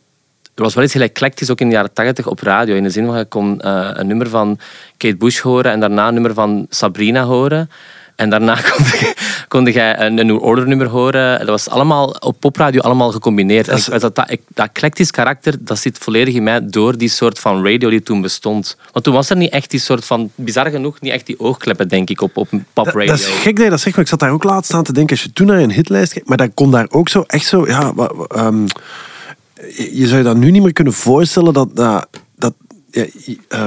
er was wel iets heel eclectisch, ook in de jaren 80 op radio. In de zin van, je kon eh, een nummer van Kate Bush horen en daarna een nummer van Sabrina horen. En daarna kon je een, een New Order nummer horen. Dat was allemaal op popradio allemaal gecombineerd. Dat is- dat, dat, dat eclectisch karakter, dat zit volledig in mij door die soort van radio die toen bestond. Want toen was er niet echt die soort van, bizar genoeg, niet echt die oogkleppen, denk ik, op, op pop Dat, dat is gek dat je dat zegt, maar ik zat daar ook laatst aan te denken. Als je toen naar een hitlijst kijkt, maar dan kon daar ook zo echt zo... Ja, ehm, je zou je dat nu niet meer kunnen voorstellen dat... dat, dat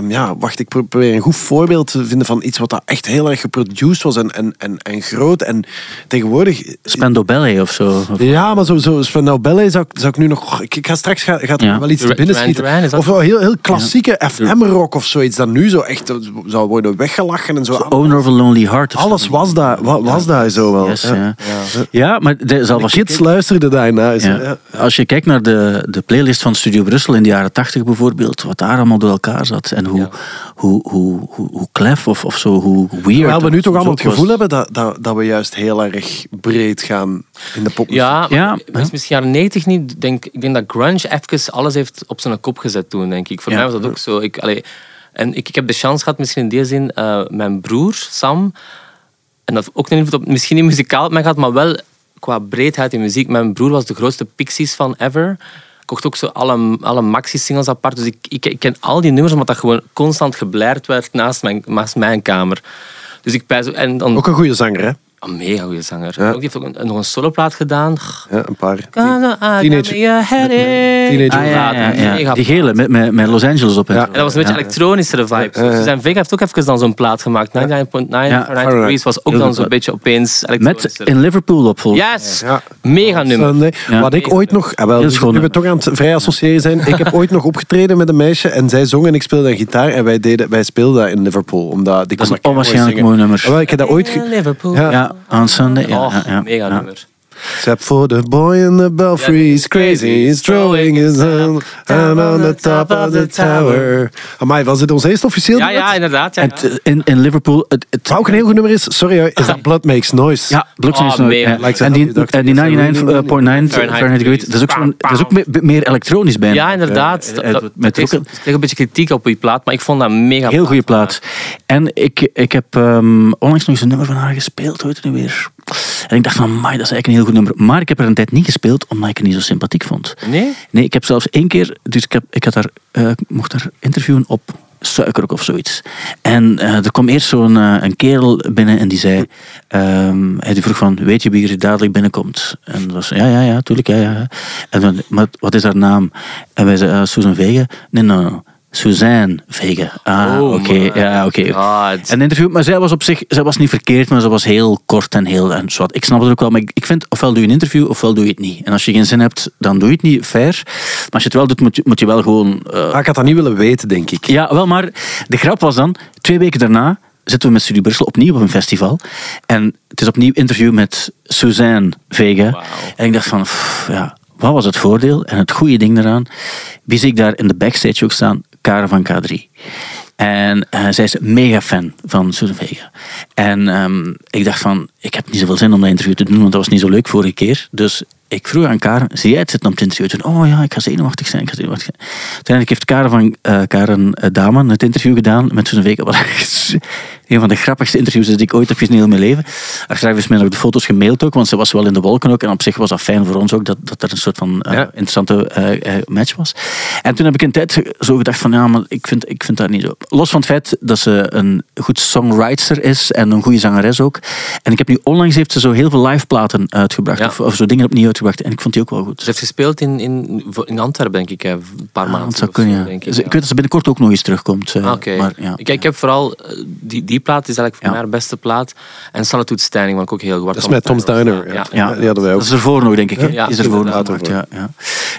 ja, ehm, wacht, ik pro- probeer een goed voorbeeld te vinden van iets wat dat echt heel erg geproduced was en, en, en, en groot. En tegenwoordig... Spendo Ballet of zo. Of- Ja, maar zo, zo Spandau Ballet zou, ik- zou ik nu nog... Ik, ik ga straks ga, gaat Ja. wel iets te binnen schieten. Of wel heel, heel klassieke FM-rock of zoiets dat nu zo echt eh, zou worden weggelachen en zo. Owner of a Lonely Heart. Alles was daar, wa- was daar zo wel. Yes, ja. ja. Ja, maar de, zal De kids luisterden zo, Ja. ja. Als je kijkt naar de, de playlist van Studio Brussel in de jaren tachtig bijvoorbeeld, wat daar allemaal door elkaar zat en hoe, Ja. hoe, hoe, hoe, hoe klef of, of zo, hoe weird. Terwijl we nu toch allemaal het gevoel was. hebben dat, dat, dat we juist heel erg breed gaan in de popmuziek. Ja, Ja, is misschien jaren 90 niet. Ik Denk, ik denk dat grunge even alles heeft op zijn kop gezet toen, denk ik. Voor Ja. mij was dat ook zo. Ik, allee, en ik, ik heb de chance gehad, misschien in die zin, eh, mijn broer, Sam, en dat ook een invloed op, misschien niet muzikaal op mij gehad, maar wel qua breedheid in muziek. Mijn broer was de grootste Pixies van ever. Kocht ook zo alle, alle maxi-singles apart. Dus ik, ik, ik ken al die nummers, omdat dat gewoon constant geblaerd werd naast mijn, naast mijn kamer. Dus ik en dan, Ook een goede zanger, hè? Een mega goede zanger. Ja. Ook, die heeft ook een, nog een soloplaat gedaan. Ja, een paar. Teenage-. Teenage- Ah, ja, ja, ja. Mega Die gele met, met, met Los Angeles op. en. En dat was een beetje elektronischere vibe. Ja, ja. Suzanne Vega heeft ook even dan zo'n plaat gemaakt. 99.9 Ja. Fahrenheit Degrees was ook dan zo'n beetje opeens Met in Liverpool op volgens Yes! Ja. Mega nummer. Wat ik ooit nog... Ah, wel, nu- we toch aan het vrij associëren zijn. Ik heb ooit nog opgetreden met een meisje en zij zong en ik speelde een gitaar en wij, deden, wij speelden dat in Liverpool. Omdat, die Dat is een onwaarschijnlijk mooi nummer. Ah, wel, Ik heb dat ooit... Liverpool. Ja. Sunday. Ja, Oh, ja, ja. mega nummer. Except for the boy in the belfry, he's crazy, he's throwing his hand and on the top of the tower. Amai, was dit ons eerste officieel Ja, ja, inderdaad. Ja, t- in, in Liverpool... Het, het, Wat ook een heel goed nummer is, sorry hoor, is dat Blood Makes Noise. Ja, Blood Oh, Makes Noise, ja. Like En die, en die that- 99.9 Fahrenheit Degrees, dat is ook, zo'n- dat is ook me- meer elektronisch bijna. Ja, inderdaad. Eh, Dat- eh, met ook een- kreeg een beetje kritiek op die plaat, maar ik vond dat mega Heel goede plaat. En ik, ik heb ehm, onlangs nog eens een nummer van haar gespeeld, hoe heet het nu weer? En ik dacht van, my, dat is eigenlijk een heel goed nummer. Maar ik heb er een tijd niet gespeeld, omdat ik het niet zo sympathiek vond. Nee? Nee, ik heb zelfs één keer, dus ik, heb, ik had haar, eh, ik mocht haar interviewen op Suikerok of zoiets. En eh, er kwam eerst zo'n eh, een kerel binnen en die zei, ehm, hij vroeg van, weet je wie er dadelijk binnenkomt? En dat was, ja, ja, ja, tuurlijk, ja, ja. En dan, maar wat is haar naam? En wij zeiden, uh, Susan Vega? Nee, nee, nee. Suzanne Vega. Ah, Oh, oké. Ja, oké. God. En interview, maar zij was op zich, zij was niet verkeerd, maar ze was heel kort en heel en zwart. Ik snap het ook wel, maar ik, ik vind ofwel doe je een interview ofwel doe je het niet. En als je geen zin hebt, dan doe je het niet, fair. Maar als je het wel doet, moet je, moet je wel gewoon. eh, Ah, ik had dat niet willen weten, denk ik. ja, wel, maar de grap was dan, twee weken daarna zitten we met Studio Brussel opnieuw op een festival. En het is opnieuw interview met Suzanne Vega. En ik dacht van, pff, ja, wat was het voordeel en het goede ding daaraan? Wie zie ik daar in de backstage ook staan? Karen van K3. En eh, zij is mega fan van Susan. En ehm, ik dacht van, ik heb niet zoveel zin om dat interview te doen, want dat was niet zo leuk vorige keer. Dus ik vroeg aan Karen, zie jij het zitten om het interview? Oh ja, ik ga zenuwachtig zijn, ik ga zenuwachtig zijn. Uiteindelijk heeft Karen van eh, Karen eh, Daman het interview gedaan met Susan Een van de grappigste interviews die ik ooit heb gezien in heel mijn leven. Achteraf is mij nog de foto's gemaild ook, want ze was wel in de wolken ook. En op zich was dat fijn voor ons ook, dat, dat er een soort van eh, Ja. interessante eh, eh, match was. En toen heb ik een tijd zo gedacht van, ja, maar ik vind, ik vind dat niet zo. Los van het feit dat ze een goed songwriter is en een goede zangeres ook. En ik heb nu onlangs heeft ze zo heel veel live platen uitgebracht. Ja. Of, of zo dingen opnieuw uitgebracht. En ik vond die ook wel goed. Ze heeft gespeeld in, in, in Antwerpen, denk ik, een paar Ah, maanden. dat zou zo, kunnen, ja. denk ik, ik weet dat ze binnenkort ook nog eens terugkomt. Ah, Oké. maar, ja. ik, ik heb vooral eh, die, die plaat is eigenlijk voor Ja. mij haar beste plaat. En Solitude Standing, vond ik ook heel goed. Dat is met Tom's Diner. Ja. Ja, die hadden wij ook. Dat is ervoor nog, denk ik. Ja, is ervoor nog inderdaad gemaakt, ja, ja.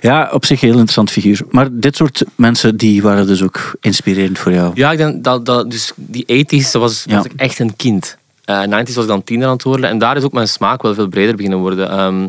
ja, op zich een heel interessant figuur. Maar dit soort mensen die waren dus ook inspirerend voor jou. Ja, ik denk dat, dat dus die 80s, dat was, Ja. was ik echt een kind. Eh 90s was ik dan tiener aan het worden. En daar is ook mijn smaak wel veel breder beginnen worden. Ehm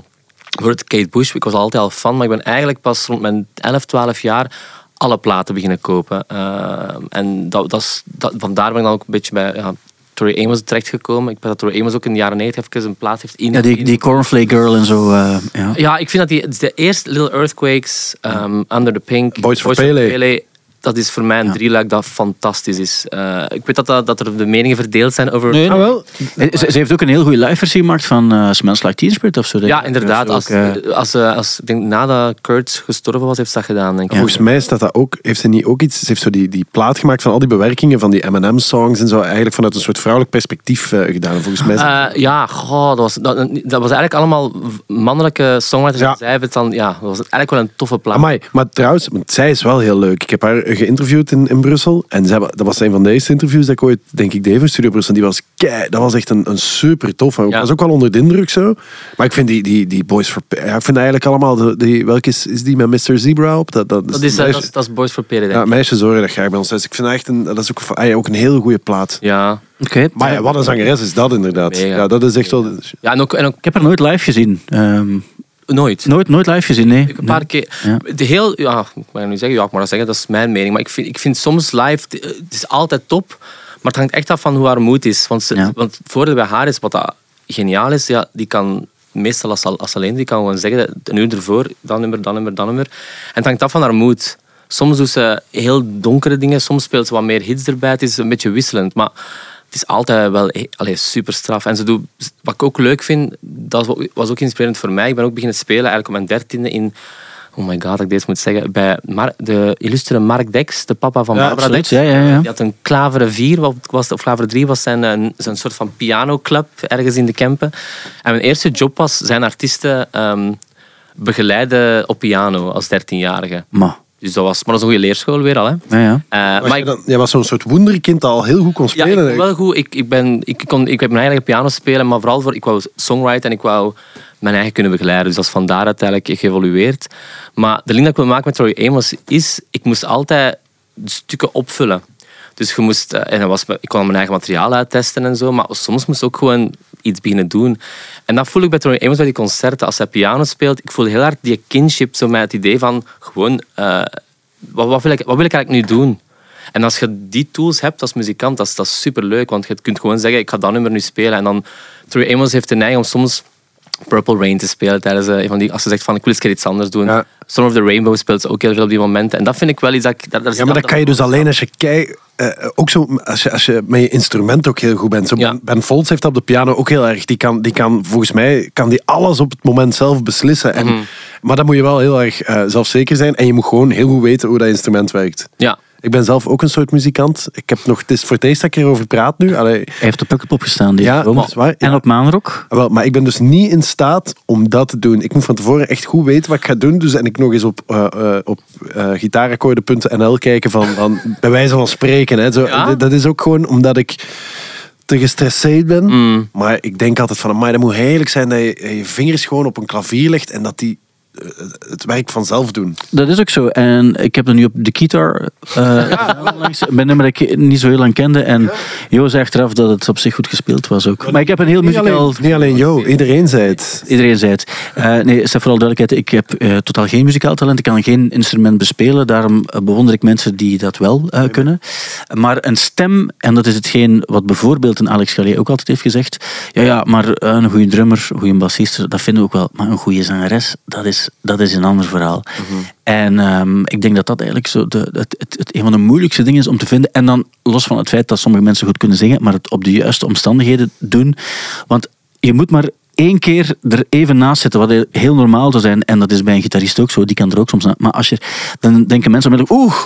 bijvoorbeeld Kate Bush, ik was altijd al fan, maar ik ben eigenlijk pas rond mijn 11, 12 jaar alle platen beginnen kopen. Ehm, en dat, dat is, dat, vandaar ben ik dan ook een beetje bij ja, Tori Amos terechtgekomen. Ik weet dat Tori Amos ook in de jaren 90 even een plaat heeft in. Ja, die, die Cornflake Girl en zo. eh, ja. Ja, ik vind dat die, de eerste Little Earthquakes, um, Under the Pink, Boys for Pele. Dat is voor mij een Ja. drieluik dat fantastisch is. Eh, ik weet dat, dat, dat er de meningen verdeeld zijn over... Nee, Ah, wel. Ze, ze heeft ook een heel goede live versie gemaakt van eh Smells Like Teen Spirit of zo. Ja, inderdaad. Dat Als, is ook, eh, als, als, ik denk, nadat Kurt gestorven was, heeft ze dat gedaan. Denk ik. Volgens mij staat dat ook. Heeft ze niet ook iets? Ze heeft zo die, die plaat gemaakt van al die bewerkingen van die M&M-songs en zo. Eigenlijk vanuit een soort vrouwelijk perspectief gedaan. Volgens mij. is- Eh, ja, goh, dat, was, dat, dat was eigenlijk allemaal mannelijke songwriters. Ja. En zij heeft het dan, ja, dat was eigenlijk wel een toffe plaat. Amai, maar trouwens, want zij is wel heel leuk. Ik heb haar geïnterviewd in, in Brussel. En zij, dat was een van de eerste interviews dat ik ooit, denk ik, deed voor Studio Brussel. Die was kei, dat was echt een, een super tof. Ik Ja. was ook wel onder de indruk zo. Maar ik vind die, die, die Boys for ja, ik vind eigenlijk allemaal, de, die, welke is, is die met Mr. Zebra op? Dat, dat, dat, is, meisje- dat, is, dat is Boys for denk ja, meisjes horen dat graag bij ons. Dus ik vind dat echt een, dat is ook, van- ah ja, ook een heel goede plaat. Ja. Oké. Maar ja, wat een zangeres is dat inderdaad. Mega. Ja, dat is echt wel... ja, en ook, en ook Ik heb haar nooit live gezien. Ehm, nooit. nooit, nooit live gezien, nee. Ik een paar keer. Ja. De heel, ja, ik mag nu zeggen, ja, ik mag dat zeggen, dat is mijn mening. Maar ik vind, ik vind soms live, het is altijd top, maar het hangt echt af van hoe haar moed is. Want, ze, Ja. want het voordeel bij haar is, wat dat geniaal is, ja, die kan meestal als, alleen die kan gewoon zeggen, een uur ervoor, dat nummer, dat nummer, dat nummer. En het hangt af van haar moed. Soms doet ze heel donkere dingen, soms speelt ze wat meer hits erbij. Het is een beetje wisselend, maar is altijd wel eh, allee, super straf. En ze doet, wat ik ook leuk vind, dat was- ook inspirerend voor mij. Ik ben ook beginnen spelen eigenlijk op mijn dertiende in Oh my god, dat ik deze moet zeggen. Bij Mar- de illustere Mark Dex, de papa van Ja, Barbara. Dex. Ja, ja, ja. Die had een Klaveren 4, wat was, of Klaveren 3 was zijn, een, zijn soort van pianoclub ergens in de Kempen. En mijn eerste job was zijn artiesten ehm, begeleiden op piano als 13-jarige. Maar, Dus dat was, maar dat is een goede leerschool weer al. Hè. ja, ja. Eh, Was maar dan, jij was zo'n soort wonderkind dat al heel goed kon ja, ik spelen. wel goed. Ik, ik, ben, ik, kon, ik heb mijn eigen piano spelen, maar vooral voor, ik wou songwriten en ik wou mijn eigen kunnen begeleiden. Dus dat is vandaar uiteindelijk geëvolueerd. Maar de link dat ik wil maken met Roy Amos is, ik moest altijd stukken opvullen. Dus je moest, eh, en dat was, ik kon mijn eigen materiaal uittesten en zo, maar soms moest ik ook gewoon iets beginnen doen. En dat voel ik bij Roy Amos bij die concerten. Als hij piano speelt, ik voel heel hard die kinship, zo met het idee van gewoon, eh, wat, wat, wil ik, wat wil ik eigenlijk nu doen? En als je die tools hebt als muzikant, dat is, dat is superleuk. Want je kunt gewoon zeggen, ik ga dat nummer nu spelen. En dan, Troy Amos heeft de neiging om soms Purple Rain te spelen. Tijdens, eh, van die, als ze zegt van, ik wil eens een keer iets anders doen. Ja. Storm of the Rainbow speelt ze ook heel veel op die momenten. En dat vind ik wel iets dat ik... Daar, daar Ja, maar dat kan je dus alleen als je kijkt. eh, ook zo, als je, als je met je instrument ook heel goed bent. Zo Ja. ben, Folds heeft dat op de piano ook heel erg. Die kan, die kan volgens mij kan die alles op het moment zelf beslissen. En, Mhm. Maar dan moet je wel heel erg eh, zelfzeker zijn. En je moet gewoon heel goed weten hoe dat instrument werkt. Ja. Ik ben zelf ook een soort muzikant. Ik heb nog, het is voor het eerst dat ik erover praat nu. Allee, Hij heeft op Pukkelpop gestaan. Die Ja, dat is waar, ja. En op Maanrock. wel, maar ik ben dus niet in staat om dat te doen. Ik moet van tevoren echt goed weten wat ik ga doen. Dus en ik nog eens op, eh eh, op eh, gitaarakkoorden.nl kijken van, van bij wijze van spreken. Hè. Zo, Ja? Dat is ook gewoon omdat ik te gestresseerd ben. Maar ik denk altijd van, maar dat moet heerlijk zijn dat je je vingers gewoon op een klavier legt en dat die het werk vanzelf doen. Dat is ook zo. En ik heb dat nu op de guitar eh onlangs, bij een nummer dat ik niet zo heel lang kende. En Jo zei achteraf dat het op zich goed gespeeld was ook. Maar ik heb een heel Niet muzikaal... alleen, niet alleen jou, iedereen zei het. Iedereen zei het. Eh, nee, Stef, vooral duidelijkheid. Ik heb eh, totaal geen muzikaal talent. Ik kan geen instrument bespelen. Daarom eh, bewonder ik mensen die dat wel eh, kunnen. Maar een stem, en dat is hetgeen wat bijvoorbeeld een Alex Gallet ook altijd heeft gezegd. Ja, ja, maar eh, een goede drummer, een goede bassist, dat vinden we ook wel. Maar een goede zangeres, dat is is, dat is een ander verhaal. En ehm, ik denk dat dat eigenlijk zo de, het, het, het een van de moeilijkste dingen is om te vinden. En dan los van het feit dat sommige mensen goed kunnen zingen, maar het op de juiste omstandigheden doen. Want je moet maar één keer er even naast zitten, wat heel normaal zou zijn. En dat is bij een gitarist ook zo, die kan er ook soms aan. Maar als je, dan denken mensen onmiddellijk, oeh,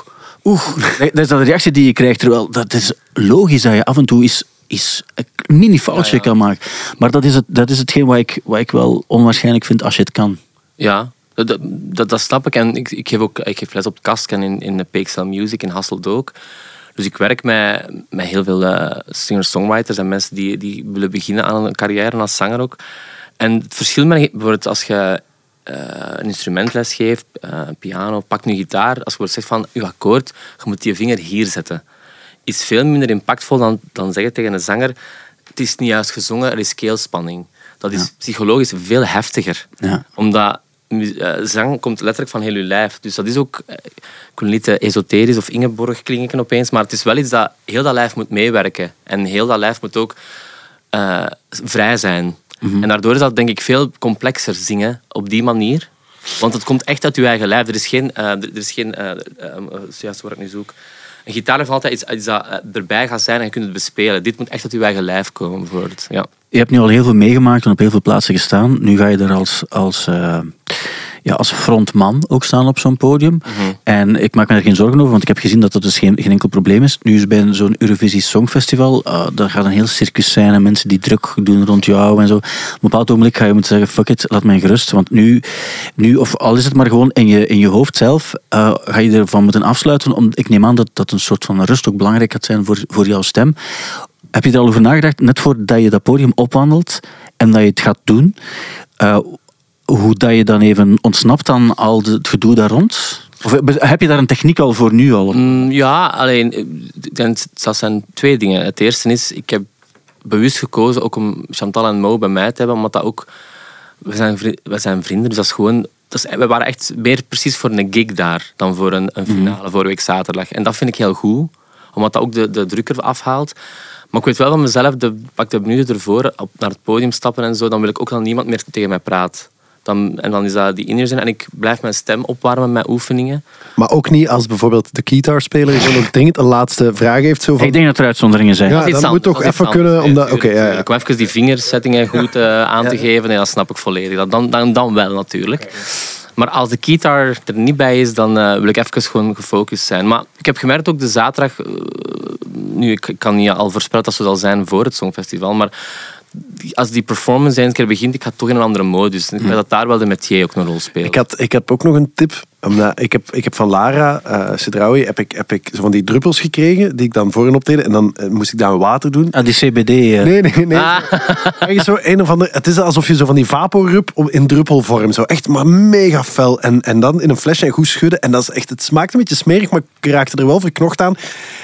oeh. Dat is de reactie die je krijgt. Terwijl dat is logisch dat je af en toe is is een mini foutje Ja, ja. kan maken. Maar dat is, het, dat is hetgeen wat ik, wat ik wel onwaarschijnlijk vind als je het kan. Ja, dat, dat, snap ik. En ik, ik geef ook ik geef les op Kask en in, in de Peaksel Music in Hasselt ook. Dus ik werk met, met heel veel eh, singer-songwriters en mensen die, die willen beginnen aan een carrière als zanger ook. En het verschil met bijvoorbeeld als je eh, een instrumentles geeft, eh, piano, pak nu gitaar, als je zegt van je akkoord, je moet je vinger hier zetten, is veel minder impactvol dan, dan zeggen tegen een zanger het is niet juist gezongen, er is keelspanning. Dat is psychologisch veel heftiger. Ja. Omdat zang komt letterlijk van heel je lijf. Dus dat is ook, eh, ik wil niet eh, esoterisch of Ingeborg klinken opeens, maar het is wel iets dat heel dat lijf moet meewerken. En heel dat lijf moet ook eh, vrij zijn. En daardoor is dat denk ik veel complexer zingen op die manier. Want het komt echt uit je eigen lijf. Er is geen, eh, er is geen eh, eh, eh, juist wat ik nu zoek. Een gitaar heeft altijd iets, iets dat eh, erbij gaat zijn en je kunt het bespelen. Dit moet echt uit je eigen lijf komen, bijvoorbeeld. Ja. Je hebt nu al heel veel meegemaakt en op heel veel plaatsen gestaan. Nu ga je er als, als, eh, ja, als frontman ook staan op zo'n podium. En ik maak me er geen zorgen over, want ik heb gezien dat dat dus geen, geen enkel probleem is. Nu is bij zo'n Eurovisie Songfestival, uh, daar gaat een heel circus zijn en mensen die druk doen rond jou en zo. Op een bepaald ogenblik ga je moeten zeggen, fuck it, laat mij gerust. Want nu, nu of al is het maar gewoon in je, in je hoofd zelf, uh, ga je ervan moeten afsluiten. Om, ik neem aan dat, dat een soort van rust ook belangrijk gaat zijn voor, voor jouw stem. Heb je er al over nagedacht, net voordat je dat podium opwandelt en dat je het gaat doen, uh, hoe dat je dan even ontsnapt aan al het gedoe daar rond? Of heb je daar een techniek al voor nu al? Mm, ja, alleen denk, dat zijn twee dingen. Het eerste is, ik heb bewust gekozen ook om Chantal en Mo bij mij te hebben, omdat dat ook... We zijn, we zijn vrienden, dus dat is gewoon... We waren echt meer precies voor een gig daar dan voor een, een finale vorige week zaterdag. En dat vind ik heel goed, omdat dat ook de, de druk er afhaalt. Maar ik weet wel van mezelf, de, pak de minuten ervoor, op, naar het podium stappen en zo, dan wil ik ook dat niemand meer tegen mij praat. Dan, en dan is dat die in en ik blijf mijn stem opwarmen met oefeningen. Maar ook niet als bijvoorbeeld de gitaarspeler zo nog dringend een laatste vraag heeft. Zo van, Ik denk dat er uitzonderingen zijn. Ja, Dat moet anders, toch dat even kunnen, omdat- oké, ja, ja. even die vingersettingen goed eh, aan te geven, nee, dat snap ik volledig. Dat, dan, dan, dan wel natuurlijk. Maar als de keytar er niet bij is, dan eh, wil ik even gewoon gefocust zijn. Maar ik heb gemerkt ook de zaterdag, eh, nu ik kan niet al voorspellen dat zo zal zijn voor het Songfestival, maar als die performance eens keer begint, ik ga toch in een andere modus. Ik denk dat daar wel de métier ook een rol speelt. Ik, had, ik heb ook nog een tip. Omdat ik, heb, ik heb van Lara uh, heb ik, heb ik zo van die druppels gekregen die ik dan voor een optreden en dan eh, moest ik daar water doen. Ah, die CBD. eh. Nee, nee, nee. Ah. Zo een of ander, het is alsof je zo van die vaporub op- in druppelvorm, zo echt maar mega fel. En, en dan in een flesje en goed schudden. En dat is echt, het smaakt een beetje smerig, maar ik raakte er wel verknocht aan.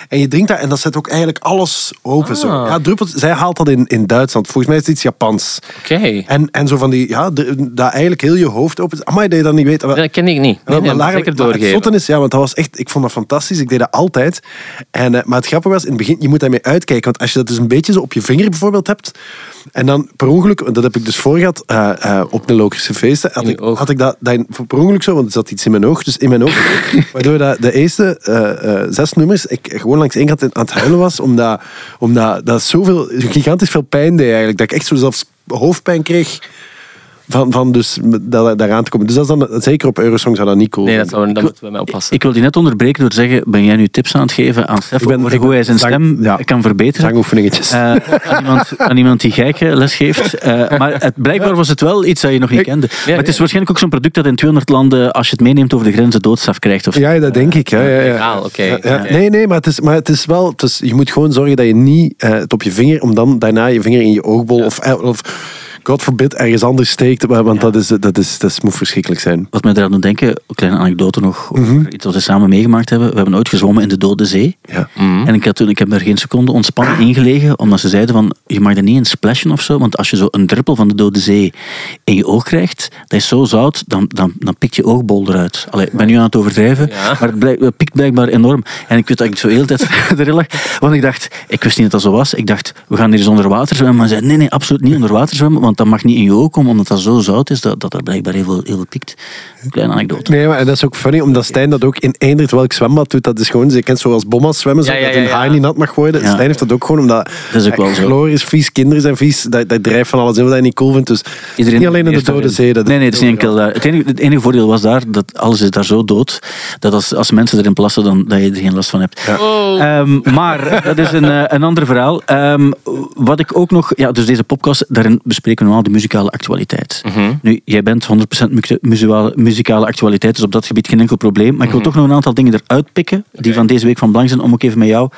En je drinkt dat en dat zet ook eigenlijk alles open. Zo. Ah. Ja, druppels, zij haalt dat in, in Duitsland. Volgens mij is het iets Japans. Oké. En, en zo van die, ja, dat eigenlijk heel je hoofd open is. Amai, dat je dat niet weet. Dat ken ik niet. Nee, maar Lara- zeker maar het doorgeven. is, ja, want dat was echt, ik vond dat fantastisch. Ik deed dat altijd. En, eh, maar het grappige was, in het begin, je moet daarmee uitkijken. Want als je dat dus een beetje zo op je vinger bijvoorbeeld hebt, en dan per ongeluk, dat heb ik dus voor gehad, eh, eh, op de Lokersche feesten, had ik, had ik dat, dat per ongeluk zo, want er zat iets in mijn oog, dus in mijn oog, waardoor dat de eerste zes nummers, ik gewoon langs één kant aan het huilen was, omdat, omdat dat zoveel, gigantisch veel pijn deed eigenlijk, dat ik echt zo zelfs hoofdpijn kreeg. Van, van dus da- daaraan te komen. Dus dat is dan, zeker op Eurosong zou dat niet cool Nee, dat, zou, dat moeten we mij oppassen. Ik wil die net onderbreken door te zeggen, ben jij nu tips aan het geven aan Stef Ik ben- over ik hoe hij zijn zang- stem ja. kan verbeteren? Zangoefeningetjes. Eh, aan, iemand, aan iemand die geiken les geeft. Eh, maar het, blijkbaar was het wel iets dat je nog niet Ik- kende. maar het is waarschijnlijk ook zo'n product dat in 200 landen, als je het meeneemt over de grenzen, doodstraf krijgt. Of zo. ja, dat denk ik. Ja, ja, ja. Legaal, oké. Ja, ja. Oké. Nee, nee, maar het is, maar het is wel... Het is, je moet gewoon zorgen dat je niet eh, het op je vinger... om dan daarna je vinger in je oogbol of, eh, of God forbid ergens anders steekt. Want dat, is, dat, is, dat moet verschrikkelijk zijn. Wat mij eraan doet denken, een kleine anekdote nog, over Mhm. iets wat we samen meegemaakt hebben. We hebben ooit gezwommen in de Dode Zee. Ja. Mhm. En ik, had toen, ik heb daar geen seconde ontspannen ingelegen, omdat ze zeiden van, je mag er niet in splashen of zo, want als je zo een druppel van de Dode Zee in je oog krijgt, dat is zo zout, dan, dan, dan pikt je oogbol eruit. Allee, ik ben nu aan het overdrijven, Ja. maar het, blijk- het pikt blijkbaar enorm. En ik weet dat ik zo heel de tijd erin lag, want ik dacht, ik wist niet dat dat zo was. Ik dacht, we gaan hier eens onder water zwemmen. Maar ze zeiden, nee, nee, absoluut niet onder water zwemmen, want want dat mag niet in je oog komen, omdat dat zo zout is, dat, dat er blijkbaar heel veel, heel veel piekt. Kleine anekdote. Nee, maar dat is ook funny, omdat Stijn dat ook in Eindert welk zwembad doet. Dat is gewoon, je kent zoals bommas zwemmen, zo, Ja, ja, dat ja, een ja. haar niet nat mag worden. Ja. Stijn heeft dat ook gewoon, omdat Dat is ook wel zo. chloor is vies, kinderen zijn vies, dat, dat drijft van alles in wat hij niet cool vindt. Dus Iedereen niet alleen in de Dode Zee. Dat nee, nee, het is niet enkel daar. Het enige, het enige voordeel was daar dat alles is daar zo dood dat als, als mensen erin plassen, dan dat je er geen last van hebt. Oh. Ehm, maar dat is een, eh, een ander verhaal. Ehm, wat ik ook nog, ja, dus deze podcast, daarin bespreken we de muzikale actualiteit. Mhm. Nu, jij bent 100% mu- muzikale, muzikale actualiteit, dus op dat gebied geen enkel probleem. Maar ik wil toch nog een aantal dingen eruit pikken, die van deze week van belang zijn, om ook even met jou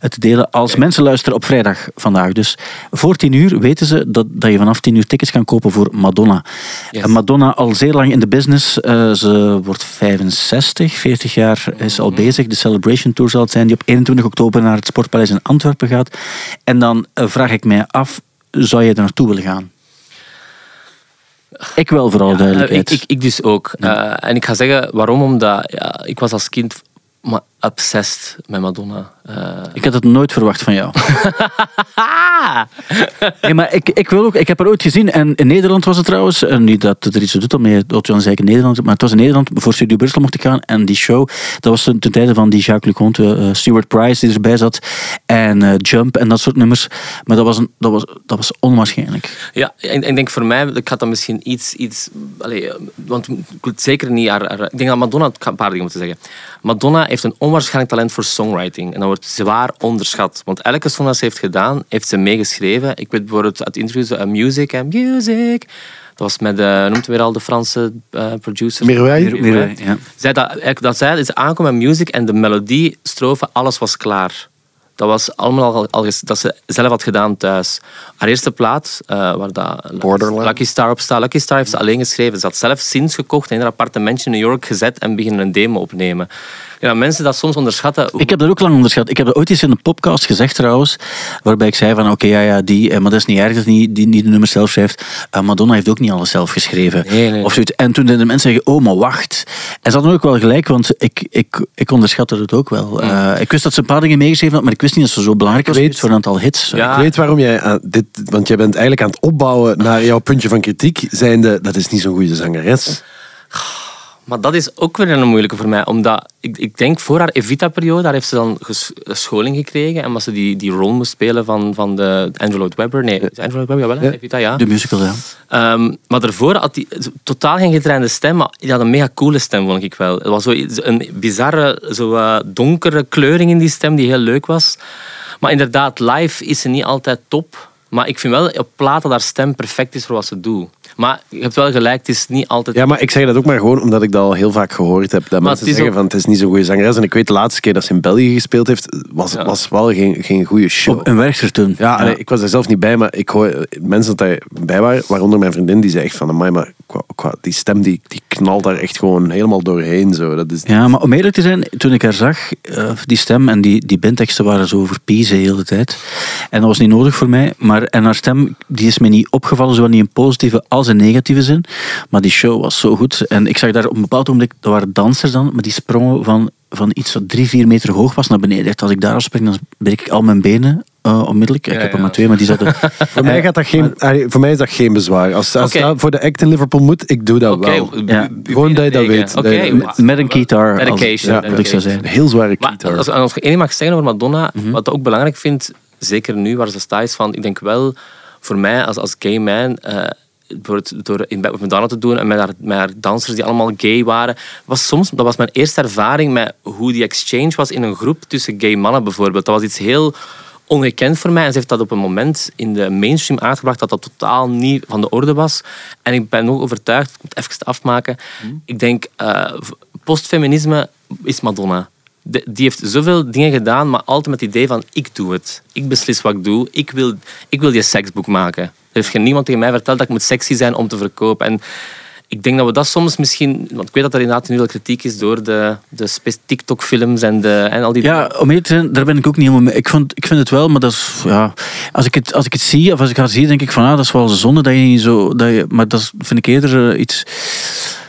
eh, te delen. Als mensen luisteren op vrijdag vandaag, dus voor 10 uur weten ze dat, dat je vanaf 10 uur tickets kan kopen voor Madonna. Yes. En Madonna al zeer lang in de business. Eh, ze wordt 65, 40 jaar is al bezig. De Celebration Tour zal het zijn, die op 21 oktober naar het Sportpaleis in Antwerpen gaat. En dan eh, vraag ik mij af, zou je er naartoe willen gaan? Ik wel, voor alle Ja, duidelijkheid. ik, ik, ik dus ook. Eh, en ik ga zeggen waarom, omdat ja, ik was als kind maar obsessed met Madonna. Eh, Ik had het nooit verwacht van jou. nee, maar ik, ik, wil ook, ik heb haar ooit gezien. En in Nederland was het trouwens. En niet dat het er iets doet om mee dat dan zei ik in Nederland. Maar het was in Nederland voor Studio Brussel mocht ik gaan. En die show, dat was ten, ten tijde van die Jacques Leconte, eh Stuart Price die erbij zat. En eh, Jump en dat soort nummers. Maar dat was, een, dat was, dat was onwaarschijnlijk. Ja, en ik denk voor mij, ik had dat misschien iets... iets allee, eh, want ik wil zeker niet... Haar, haar- ik denk dat Madonna... Ik ga een paar dingen moeten zeggen. Madonna heeft een onwaarschijnlijk talent voor songwriting. En dat wordt zwaar onderschat. Want elke song dat ze heeft gedaan, heeft ze meegeschreven. Ik weet bijvoorbeeld uit interviews... Uh, music en music... Dat was met, uh, noemt weer al de Franse eh, producer. Mireille? Ja. Zij dat, dat zij is aankomen met music en de melodie, strofe, alles was klaar. Dat was allemaal al, al dat ze zelf had gedaan thuis. Haar eerste plaat, eh, waar dat. Lucky Star op staat. Lucky Star heeft ze alleen geschreven. Ze had zelf sinds gekocht en in haar appartementje in New York gezet en beginnen een demo opnemen. Ja, mensen dat soms onderschatten. Ik heb dat ook lang onderschat. Ik heb dat ooit eens in een podcast gezegd trouwens, waarbij ik zei van oké, ja, ja, die, eh, maar dat is niet erg dat die, die, die de nummers zelf schrijft. Eh, Madonna heeft ook niet alles zelf geschreven. Nee, nee. Of zoiets. En toen deden de mensen zeggen, oh, maar wacht. En ze hadden ook wel gelijk, want ik, ik, ik onderschatte het ook wel. Eh, ik wist dat ze een paar dingen meegeschreven had, maar ik wist niet dat ze zo belangrijk Ik was weet- voor een aantal hits. Ja. Ik weet waarom jij aan dit, want jij bent eigenlijk aan het opbouwen naar jouw puntje van kritiek, zijnde dat is niet zo'n goede zangeres. Maar dat is ook weer een moeilijke voor mij. Omdat ik, ik denk voor haar Evita-periode, daar heeft ze dan scholing gekregen. En omdat ze die, die rol moest spelen van, van de Andrew Lloyd Webber. Nee, is Andrew Lloyd Webber, jawel, hè? Ja. Evita, ja. De musical, ja. Ehm, maar daarvoor had hij totaal geen getrainde stem, maar hij had een mega coole stem, vond ik wel. Het was zo een bizarre, zo eh, donkere kleuring in die stem die heel leuk was. Maar inderdaad, live is ze niet altijd top. Maar ik vind wel op plaat dat haar stem perfect is voor wat ze doet. Maar je hebt wel gelijk, het is niet altijd... Ja, maar ik zeg dat ook maar gewoon omdat ik dat al heel vaak gehoord heb. Dat Maar mensen zeggen ook- van het is niet zo'n goede zangeres. En ik weet de laatste keer dat ze in België gespeeld heeft, was, Ja. was wel geen, geen goede show. Op een werchter toen. Ja, ik was er zelf niet bij, maar ik hoor mensen dat daarbij waren, waaronder mijn vriendin, die zei echt van, amai, maar qua, qua, die stem die, die knalt daar echt gewoon helemaal doorheen. Zo. Dat is, Ja, maar om eerlijk te zijn, toen ik haar zag, eh, die stem en die, die bandteksten waren zo verpiezen de hele tijd. En dat was niet nodig voor mij. Maar, en haar stem die is me niet opgevallen, zowel niet in positieve als in negatieve zin. Maar die show was zo goed. En ik zag daar op een bepaald moment, dat waren dansers dan, maar die sprongen van, van iets wat drie, vier meter hoog was naar beneden. Echt, als ik daar afspring, dan breek ik al mijn benen eh, onmiddellijk. ik heb er ja. maar twee, maar die zaten... voor, mij gaat dat geen, allee, voor mij is dat geen bezwaar. Als, als dat voor de act in Liverpool moet, ik doe dat wel. Ja. Gewoon dat je dat weet. Met, met een guitar. als- Dedication, ja, wat ik zou zeggen. Een heel zware Maar guitar. als, als ik één mag zeggen over Madonna, Mhm. wat ik ook belangrijk vind, zeker nu waar ze staat, is van, ik denk wel, voor mij als, als gay man, eh, door, het, door in bed met Madonna te doen en met haar, met haar dansers die allemaal gay waren, was soms, dat was mijn eerste ervaring met hoe die exchange was in een groep tussen gay mannen bijvoorbeeld. Dat was iets heel ongekend voor mij. En ze heeft dat op een moment in de mainstream uitgebracht dat dat totaal niet van de orde was. En ik ben nog overtuigd, ik moet even afmaken, ik denk, eh, postfeminisme is Madonna. Die heeft zoveel dingen gedaan, maar altijd met het idee van ik doe het. Ik beslis wat ik doe. Ik wil, ik wil die seksboek maken. Er heeft geen niemand tegen mij verteld dat ik moet sexy zijn om te verkopen. En ik denk dat we dat soms misschien... Want ik weet dat er inderdaad nu wel kritiek is door de, de TikTok-films en, en al die... Ja, om eerlijk te zijn, daar ben ik ook niet helemaal mee. Ik, vond, ik vind het wel, maar dat is, ja, als ik het, als ik het zie, of als ik haar zie, denk ik van, ah, dat is wel zonde dat je niet zo, dat je, maar dat vind ik eerder eh, iets,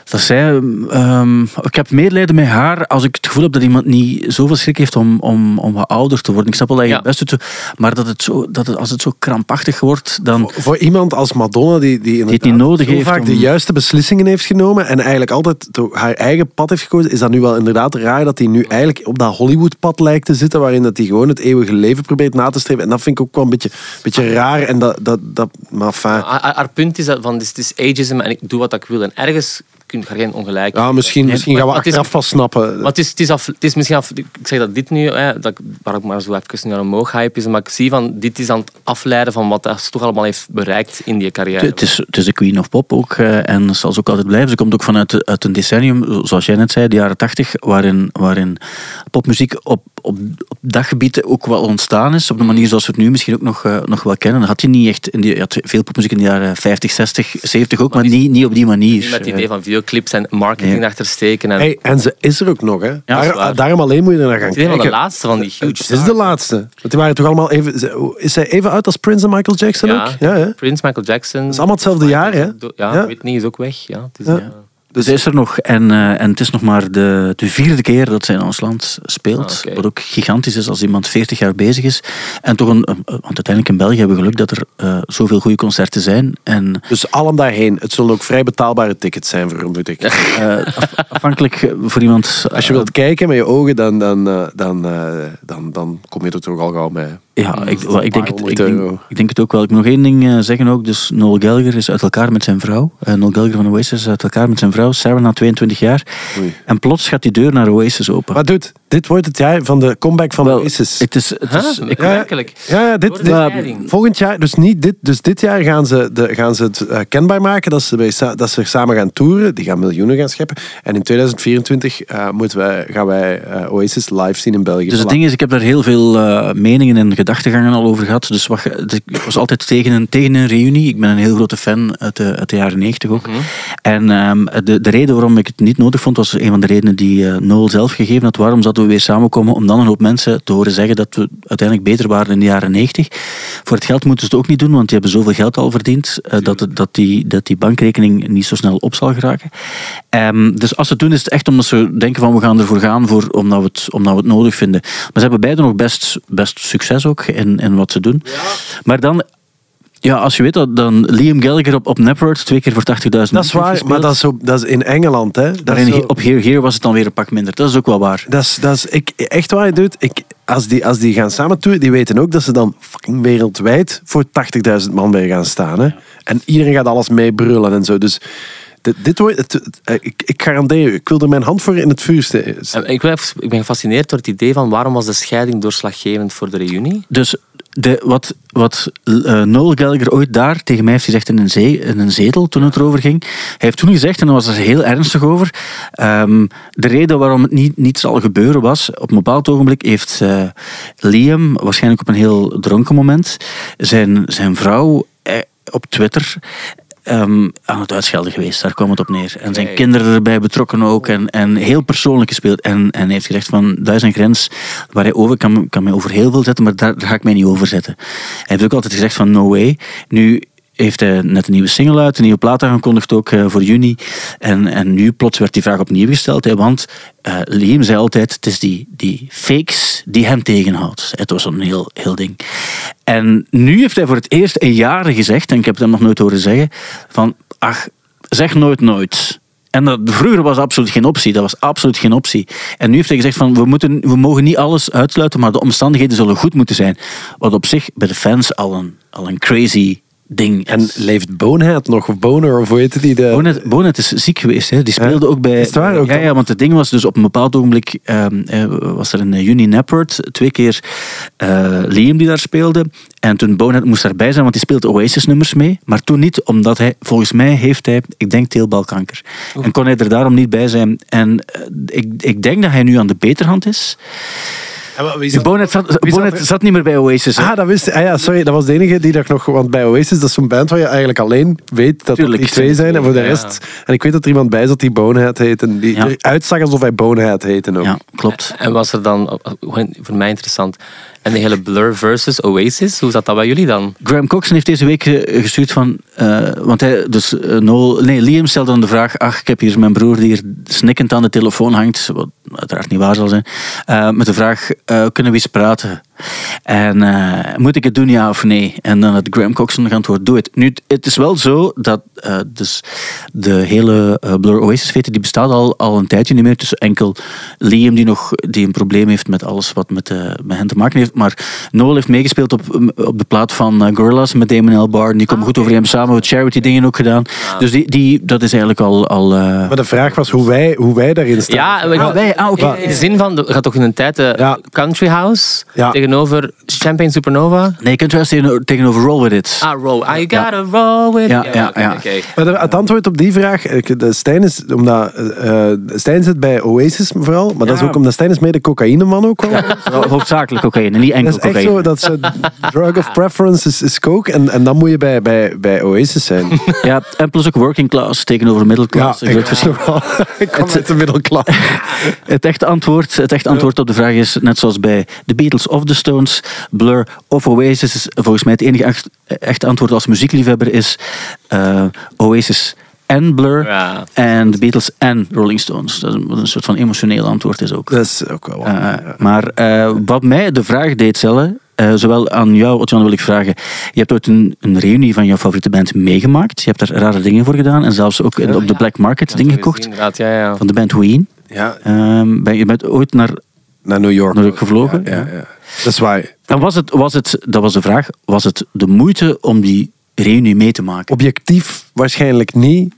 dat zij... ehm, ik heb medelijden met haar als ik het gevoel heb dat iemand niet zoveel schrik heeft om, om, om wat ouder te worden. Ik snap wel dat je Ja. het best doet, maar dat het zo, dat het, als het zo krampachtig wordt, dan... Voor iemand als Madonna, die, die niet inderdaad nodig zo heeft vaak om- de juiste beslissingen heeft genomen en eigenlijk altijd haar eigen pad heeft gekozen, is dat nu wel inderdaad raar dat hij nu eigenlijk op dat Hollywood-pad lijkt te zitten, waarin dat hij gewoon het eeuwige leven probeert na te streven. En dat vind ik ook wel een beetje, beetje raar. En dat, dat, dat, maar enfin, Haar, punt is dat van, het is ageism en ik doe wat ik wil. En ergens kun je geen ongelijk ja, misschien, misschien gaan we achteraf pas snappen. Maar het is, het, is af, het is misschien af... Ik zeg dat dit nu, hè, dat ik, waar ik maar zo even naar omhoog hype is, maar ik zie van, dit is aan het afleiden van wat hij toch allemaal heeft bereikt in die carrière. Het is, het is de queen of pop ook eh, en zal ze ook altijd blijven. Ze komt ook vanuit uit een decennium, zoals jij net zei, de jaren tachtig, waarin, waarin popmuziek op, op, op dat gebied ook wel ontstaan is. Op de manier zoals we het nu misschien ook nog, eh, nog wel kennen. Dat had je niet echt... In die, je had veel popmuziek in de jaren 50, 60, 70 ook, maar, Maar niet, niet op die manier. Met het idee van videoclips en marketing Ja. daarachter steken. En, Hey, en ze is er ook nog, hè? Daar, daarom alleen moet je er naar gaan het is de kijken. laatste van die huge Het is de laatste. Want die waren toch allemaal even... ze- Is zij even oud als Prince en Michael Jackson ook? Ja? Prince, Michael Jackson. Dat is allemaal hetzelfde jaar, hè? Ja. Whitney is ook weg. Ja, het is, ja. Dus hij is er nog en, eh, en het is nog maar de, de vierde keer dat zij in ons land speelt. Ah. Wat ook gigantisch is als iemand 40 jaar bezig is. En toch een, een- want uiteindelijk in België hebben we geluk dat er eh, zoveel goede concerten zijn. En Dus allen daarheen. Het zullen ook vrij betaalbare tickets zijn, vermoed ik. eh, af- afhankelijk voor iemand. Als je wilt kijken met je ogen, dan, dan, eh, dan, dan, dan kom je er toch al gauw mee. Ja, ik, wel, ik, denk het, ik, denk, ik denk het ook wel. Ik moet nog één ding eh, zeggen ook. Dus Noel Gallagher is uit elkaar met zijn vrouw. Eh, Noel Gallagher van Oasis is uit elkaar met zijn vrouw. Sarah na 22 jaar. Oei. En plots gaat die deur naar Oasis open. Maar dude, dit wordt het jaar van de comeback van Wel, Oasis. het is, het is, ik, ja, Werkelijk. Ja, ja, dit, volgend jaar, dus niet dit, dus dit jaar gaan ze, de, gaan ze het eh, kenbaar maken dat ze, bij, dat ze samen gaan toeren. Die gaan miljoenen gaan scheppen. En in 2024 eh, moeten wij, gaan wij Oasis live zien in België. Dus het ding is, ik heb daar heel veel eh, meningen en gedachtegangen al over gehad. Dus wat, dus ik was altijd tegen een, tegen een reunie. Ik ben een heel grote fan uit de, uit de jaren 90 ook. En ehm, de, de reden waarom ik het niet nodig vond, was een van de redenen die eh, Noel zelf gegeven had. Waarom zouden we weer samenkomen om dan een hoop mensen te horen zeggen dat we uiteindelijk beter waren in de jaren 90. Voor het geld moeten ze het ook niet doen, want die hebben zoveel geld al verdiend eh, dat, dat, die, dat die bankrekening niet zo snel op zal geraken. Ehm, dus als ze het doen, is het echt omdat ze denken van we gaan ervoor gaan, voor, omdat, we het, omdat we het nodig vinden. Maar ze hebben beide nog best, best succes ook in, in wat ze doen. Maar dan, ja, als je weet dat dan Liam Gallagher op, op twee keer voor 80.000 Dat is waar, maar dat is, dat is in Engeland. Hè. Dat Maar is in- zo- op Here Here was het dan weer een pak minder. Dat is ook wel waar. Dat is, dat is ik, echt waar, dude. Ik, als, die, als die gaan samen toeren, die weten ook dat ze dan fucking wereldwijd voor 80.000 man bij gaan staan. Hè. En iedereen gaat alles meebrullen en zo. Dus dit, dit wordt, het, het- eh, ik, ik garandeer u, ik wil er mijn hand voor in het vuur steken. En Ik ben, ik ben gefascineerd door het idee van waarom was de scheiding doorslaggevend voor de reunie? Dus de, wat, wat eh, Noel Gallagher ooit daar tegen mij heeft gezegd in een, zee, in een zetel toen het erover ging. Hij heeft toen gezegd, en daar was er heel ernstig over, ehm, de reden waarom het niet, niet zal gebeuren was, op een bepaald ogenblik heeft eh, Liam, waarschijnlijk op een heel dronken moment, zijn, zijn vrouw eh, op Twitter ehm, aan het uitschelden geweest. Daar kwam het op neer. En zijn kinderen erbij betrokken ook. En, en heel persoonlijk gespeeld. En, en heeft gezegd van, daar is een grens waar hij over kan, kan mij over heel veel zetten, maar daar, daar ga ik mij niet over zetten. Hij heeft ook altijd gezegd van, no way. Nu heeft hij net een nieuwe single uit, een nieuwe plaat aangekondigd ook eh, voor juni. En, en nu plots werd die vraag opnieuw gesteld. Hè, want eh, Liam zei altijd, het is die, die fakes die hem tegenhoudt. Het was een heel, heel ding. En nu heeft hij voor het eerst in jaren gezegd, en ik heb het hem nog nooit horen zeggen, van, ach, zeg nooit nooit. En dat, vroeger was absoluut geen optie. Dat was absoluut geen optie. En nu heeft hij gezegd van we, moeten, we mogen niet alles uitsluiten, maar de omstandigheden zullen goed moeten zijn. Wat op zich bij de fans al een, al een crazy ding. En leeft Bonehead nog, of Boner, of hoe heet die? De... Bonet is ziek geweest. Hè. Die speelde ook bij. Is het waar ook ja, ja, want het ding was dus op een bepaald ogenblik. ehm, eh, was er eh, juni Napworth. Twee keer eh, Liam die daar speelde. En toen Bonet moest daarbij zijn, want die speelde Oasis-nummers mee. Maar toen niet, omdat hij, volgens mij, heeft hij, ik denk, teelbalkanker. En kon hij er daarom niet bij zijn. En eh, ik, ik denk dat hij nu aan de beterhand is. Wie De zat- Bonet zat, wie zat- Bonet zat niet meer bij Oasis. hè. Ah, dat wist ah, ja, sorry, dat was de enige die dat nog... Want bij Oasis, dat is zo'n band waar je eigenlijk alleen weet dat Tuurlijk, het die twee zijn. En voor de ja. rest... En ik weet dat er iemand bij zat die Bonehead heet. En die Ja. er uitzag alsof hij Bonehead heette ook. Ja, klopt. En was er dan, gewoon voor mij interessant, En de hele Blur versus Oasis, hoe zat dat bij jullie dan? Graham Coxon heeft deze week eh, gestuurd van... eh, want hij, dus eh, Noel, nee, Liam stelde dan de vraag... Ach, ik heb hier mijn broer die hier snikkend aan de telefoon hangt. Wat uiteraard niet waar zal zijn. met de vraag, kunnen we eens praten? En eh, moet ik het doen, ja of nee? En dan had Graham Coxon geantwoord, doe het. Nu, het is wel zo dat eh, dus de hele eh, Blur Oasis fete die bestaat al, al een tijdje niet meer. Dus enkel Liam die nog die een probleem heeft met alles wat met, eh, met hen te maken heeft. Maar Noel heeft meegespeeld op, op de plaat van Gorillaz met Damon Albarn. Die komen goed over hem samen, wat charity dingen ook gedaan. Dus die, die, dat is eigenlijk al... al eh, Maar de vraag was hoe wij, hoe wij daarin staan. Ja, ik- Ah, wij, ah, oké. in de zin van, er gaat toch in een tijd de Ja. Country House Ja. Tegenover Champagne Supernova? Nee, je kunt wel eens tegenover, Roll With It. Ah, roll. Ah, you gotta roll with Ja, it. ja, ja. oké. Maar de- het antwoord op die vraag, ik- de Stijn is, omdat eh, eh, Stijn zit bij Oasis vooral, maar dat is Ja. ook omdat Stijn is mee de cocaïneman ook wel. Hoofdzakelijk cocaïne, niet Dat enkel is echt cocaïne. zo, dat ze drug of preference is, is coke en, en dan moet je bij, bij, bij Oasis zijn. Ja, en plus ook working class tegenover middelklas. Ja, ik, verschil. wel, ik kom uit de middelklas. Het echte antwoord, het echte antwoord op de vraag is, net zoals bij The Beatles of The Stones, Blur of Oasis, is volgens mij het enige echt, echte antwoord als muziekliefhebber is eh, Oasis en Blur Ja. en The Beatles en Rolling Stones. Dat is een, soort van emotioneel antwoord is ook. Dat is ook wel wat. Eh, maar eh, wat mij de vraag deed stellen, eh, zowel aan jou, Otjan, wil ik vragen. Je hebt ooit een, een reunie van jouw favoriete band meegemaakt. Je hebt daar rare dingen voor gedaan en zelfs ook in- op de Black Market dingen gekocht. Inderdaad, ja, ja. Van de band Ween. ja, Ehm, ben je bent ooit naar naar New York. New York gevlogen? Ja, ja, ja. Dat is waar. En was het, was het, dat was de vraag, was het de moeite om die reunie mee te maken? Objectief waarschijnlijk niet.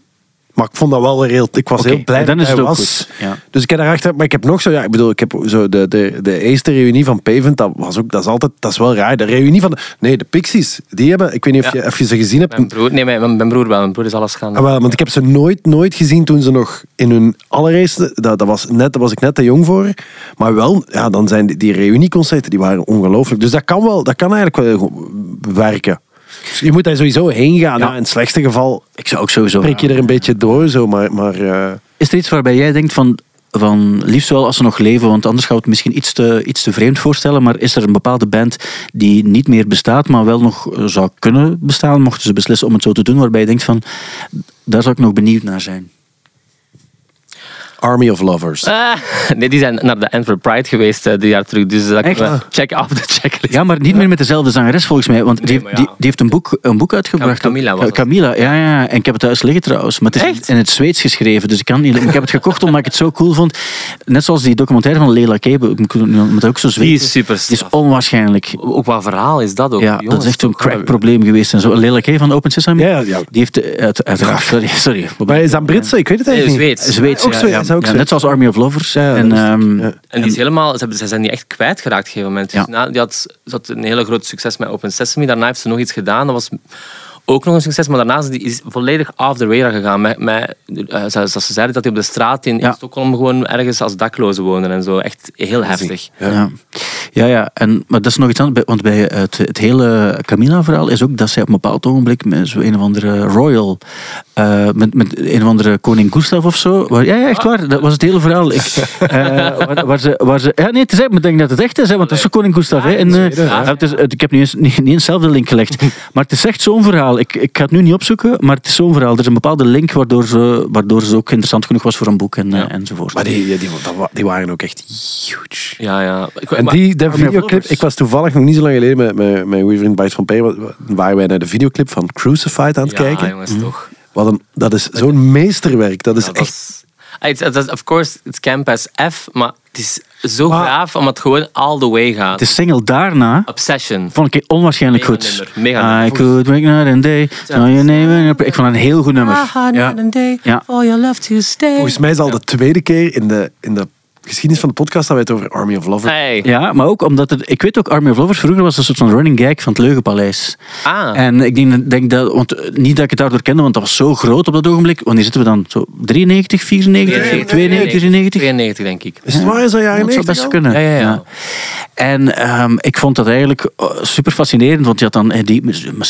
Maar ik vond dat wel heel... Ik was heel blij dat hij ook was. goed, ja. Dus ik heb daarachter... Maar ik heb nog zo... Ja, ik bedoel, ik heb zo de, de, de eerste reunie van Pavement. Dat was ook... Dat is altijd... Dat is wel raar. De reunie van... De, nee, de Pixies. Die hebben... Ik weet niet of, Ja. je, of je ze gezien hebt. Mijn broer, nee, mijn, mijn broer wel. Mijn broer is alles gaan. Ah, wel, want ik heb ze nooit, nooit gezien toen ze nog in hun allereerste... Dat, dat was net, daar was ik net te jong voor. Maar wel, ja, dan zijn die, die reunieconcerten, die waren ongelooflijk. Dus dat kan wel, dat kan eigenlijk wel werken. Dus je moet daar sowieso heen gaan. Ja. Ja. In het slechtste geval Ik zou ook sowieso... prik je er een beetje door, zo, maar... maar eh, Is er iets waarbij jij denkt van, van liefst wel als ze nog leven, want anders gaan we het misschien iets te, iets te vreemd voorstellen, maar is er een bepaalde band die niet meer bestaat, maar wel nog eh, zou kunnen bestaan, mochten ze beslissen om het zo te doen, waarbij je denkt van, daar zou ik nog benieuwd naar zijn. Army of Lovers. Ah, nee, die zijn naar de Antwerp Pride geweest eh, drie jaar terug. Dus dat Echt? we checken af de checklist. Ja, maar niet meer met dezelfde zangeres volgens mij, want die, Nee, ja. die, die heeft een boek, een boek uitgebracht. Cam- Camilla was Ja, het. Camilla, ja, ja, en ik heb het thuis liggen trouwens, maar het is Echt? in het Zweeds geschreven, dus ik kan niet, ik heb het gekocht omdat ik het zo cool vond. Net zoals die documentaire van Leila Kebe, ik moet- moet ook zo Zweeds. Die is super Die is onwaarschijnlijk. Ook wat verhaal is dat ook. Ja, dat is echt zo'n crackprobleem geweest. En zo. Lelijk hè, van Open Sesame? Ja, ja, ja. Die heeft, eh, uit, uiteraard, sorry, sorry. Maar is dat Britse? Ik weet het eigenlijk niet. Zweeds. Zweeds, Ook ja, Zweeds, ja. Is ook Ja, net zoals Army of Lovers. Ja, en, is- ehm, ja. En die, is helemaal, ze, hebben, ze zijn die echt kwijtgeraakt op een gegeven moment. Dus Ja. na- die had, ze had een hele groot succes met Open Sesame. Daarna heeft ze nog iets gedaan. Dat was ook nog een succes. Maar daarna is die is volledig off the radar gegaan. Met, met, eh, zoals ze zeiden, dat hij op de straat in, Ja. in Stockholm gewoon ergens als dakloze woonde. En zo. Echt heel heftig. ja. Ja, ja, en, maar dat is nog iets anders. Want bij het, het hele Camilla-verhaal is ook dat zij op een bepaald ogenblik met zo een of andere royal, eh, met, met een of andere koning Gustav of zo. Waar, ja, ja, echt waar. Dat was het hele verhaal. Ik, eh, waar, waar ze, waar ze, ja, nee, het is, ik denk dat het echt is, hè, want dat is zo koning Gustav. Hè, en, eh, het is, het- ik heb niet eens, niet, niet eens zelf de link gelegd. Maar het is echt zo'n verhaal. Ik, ik ga het nu niet opzoeken, maar het is zo'n verhaal. Er is een bepaalde link waardoor ze, waardoor ze ook interessant genoeg was voor een boek en, eh, Ja. enzovoort. Maar die, die, die, die waren ook echt huge. Ja, ja. Ik, En die, de videoclip, ik was toevallig nog niet zo lang geleden met mijn, mijn goede vriend Bart van Peer, waren wij naar de videoclip van Crucified aan het ja, kijken. jongens, toch. Wat een, dat is zo'n meesterwerk. Dat is Ja, dat echt... is- Ah, it's- it's- of course, it's camp as F, maar het is zo Maar- gaaf omdat het gewoon all the way gaat. De single daarna Obsession. vond ik onwaarschijnlijk Mega goed. nummer, mega I could wake night and day. Name and- Ik vond het een heel goed nummer. Ja. Ja. for your love to stay. Volgens mij is het al de tweede keer in de, in de geschiedenis van de podcast dat wij het over Army of Lovers Hey. Ja, maar ook omdat het, ik weet ook, Army of Lovers vroeger was een soort van running gag van het Leugenpaleis. Ah. En ik denk, denk dat, want eh, niet dat ik het daardoor kende, want dat was zo groot op dat ogenblik. Wanneer zitten we dan? Zo 93, 94, 92, 93? 92, denk ik. Is het waar? Is dat jaren Dat zou 90 best kunnen. Ja, ja, ja. En ehm, ik vond dat eigenlijk eh, super fascinerend, want je had dan eh, die,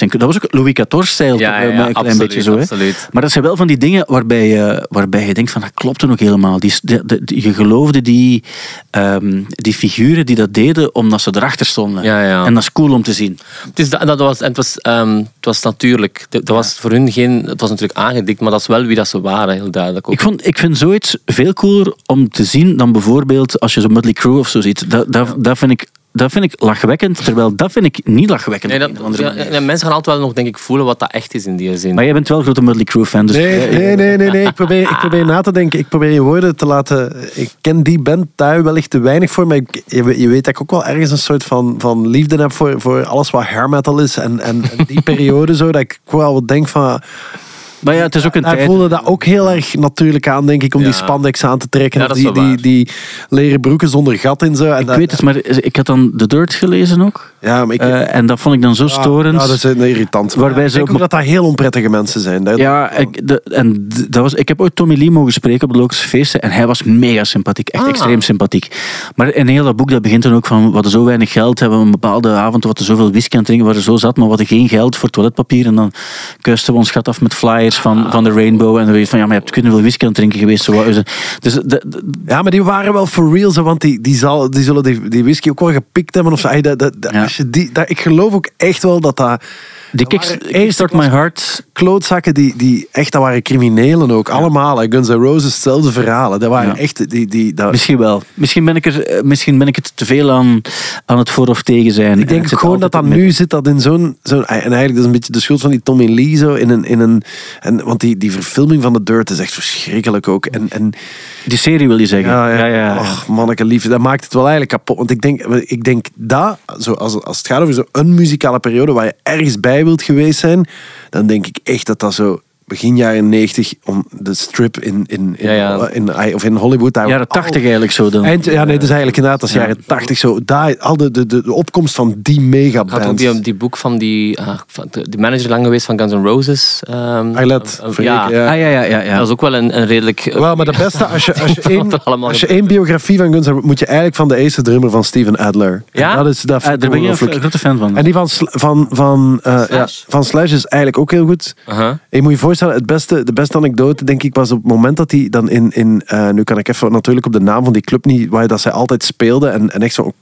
dat was ook Louis XIV-stijl, Ja, een klein absoluut, beetje zo. Hè? absoluut. Maar dat zijn wel van die dingen waarbij je, waarbij je denkt van dat klopt er nog helemaal. Die, de, de- die- je geloofde die, ehm, die figuren die dat deden omdat ze erachter stonden. Ja, ja. En dat is cool om te zien. Het, is dat, dat was, en het, was, ehm, het was natuurlijk. Dat was voor hun geen. Het was natuurlijk aangedikt, maar dat is wel wie dat ze waren, heel duidelijk. Ook. Ik, vond, ik vind zoiets veel cooler om te zien dan bijvoorbeeld als je zo'n Motley Crue of zo ziet. Dat, dat, dat, vind ik, dat vind ik lachwekkend, terwijl dat vind ik niet lachwekkend. Nee, dat, ja, ja, mensen gaan altijd wel nog, denk ik, voelen wat dat echt is in die zin. Maar jij bent wel een grote Motley Crue fan, dus Nee, nee, nee, nee, nee. Ik, probeer, ik probeer na te denken. Ik probeer je woorden te laten... Ik ken die band daar wellicht te weinig voor, maar ik, je, je weet dat ik ook wel ergens een soort van, van liefde heb voor, voor alles wat hair metal is. En, en, en die periode zo, dat ik wel wat denk van... Maar ja, het is ook een Hij tijd... voelde dat ook heel erg natuurlijk aan, denk ik, om die spandex aan te trekken. Ja, of die, die, die leren broeken zonder gat in zo. En Ik dat- weet het, maar ik had dan The Dirt gelezen ook. Ja, maar ik... Eh, en dat vond ik dan zo storend. Ja, dat is een irritant. Waarbij ik ze denk ook dat dat heel onprettige mensen zijn. Ja, ik, de, en dat was, ik heb ooit Tommy Lee mogen spreken op de feesten en hij was mega sympathiek, echt Ah. extreem sympathiek. Maar in heel dat boek dat begint dan ook van, we hadden zo weinig geld, hebben we een bepaalde avond, we hadden zoveel whisky aan het drinken, we waren zo zat, maar we hadden geen geld voor toiletpapier en dan kuisten we ons gat af met flyers van, van de Rainbow en dan weet je van, ja, maar je hebt kunnen veel whisky aan het drinken geweest. Zo, dus de, de- Ja, maar die waren wel for real, zo, want die, die, zal, die zullen die, die whisky ook wel gepikt hebben. Of zo. Dat- Ja. Als je die, dat, ik geloof ook echt wel dat dat... waren Kickstart My Heart, Klootzakken, die, die echt, dat waren criminelen ook. Allemaal. Guns N' Roses, hetzelfde verhalen. Dat waren Ja. echt... Die, die, dat, misschien wel. Misschien ben ik, er, eh, misschien ben ik het te veel aan, aan het voor of tegen zijn. Ik denk gewoon dat dat nu zit dat in zo'n... zo'n en eigenlijk dat is een beetje de schuld van die Tommy Lee zo. In een, in een, en, want die, die verfilming van The Dirt is echt verschrikkelijk ook. En, en Die serie wil je zeggen. Ja, ja. ja. Och, manneke lief, dat maakt het wel eigenlijk kapot. Want ik denk, ik denk dat, zo, als, als het gaat over zo'n muzikale periode waar je ergens bij wilt geweest zijn, dan denk ik echt dat dat zo begin jaren 90 om de strip in, in, in, Ja, ja. in, of in Hollywood. Daar Jaren 80 eigenlijk zo dan. Eind, ja, nee, dus eigenlijk inderdaad, als jaren 80 zo. Daar, al de, de, de, de opkomst van die mega Ik had ook bands. die, die boek van die, ah, van de, die manager lang geweest van Guns N' Roses. Arlet, Verreken, ja, ja. Ah, ja, ja, ja. ja. dat was ook wel een, een redelijk... eh, Wel, maar de beste, als je, als je, één, allemaal als je één biografie van Guns N' moet je eigenlijk van de eerste drummer van Steven Adler. Ja? En Dat is, dat ik daar ben je een ongelooflijk. grote fan van. En die van, van, van, eh, Slash? Ja, van Slash is eigenlijk ook heel goed. uh-huh. Je moet je voorstellen, het beste, de beste anekdote denk ik was op het moment dat hij dan in, in eh, nu kan ik even natuurlijk op de naam van die club niet, waar dat zij altijd speelden en, en echt zo'n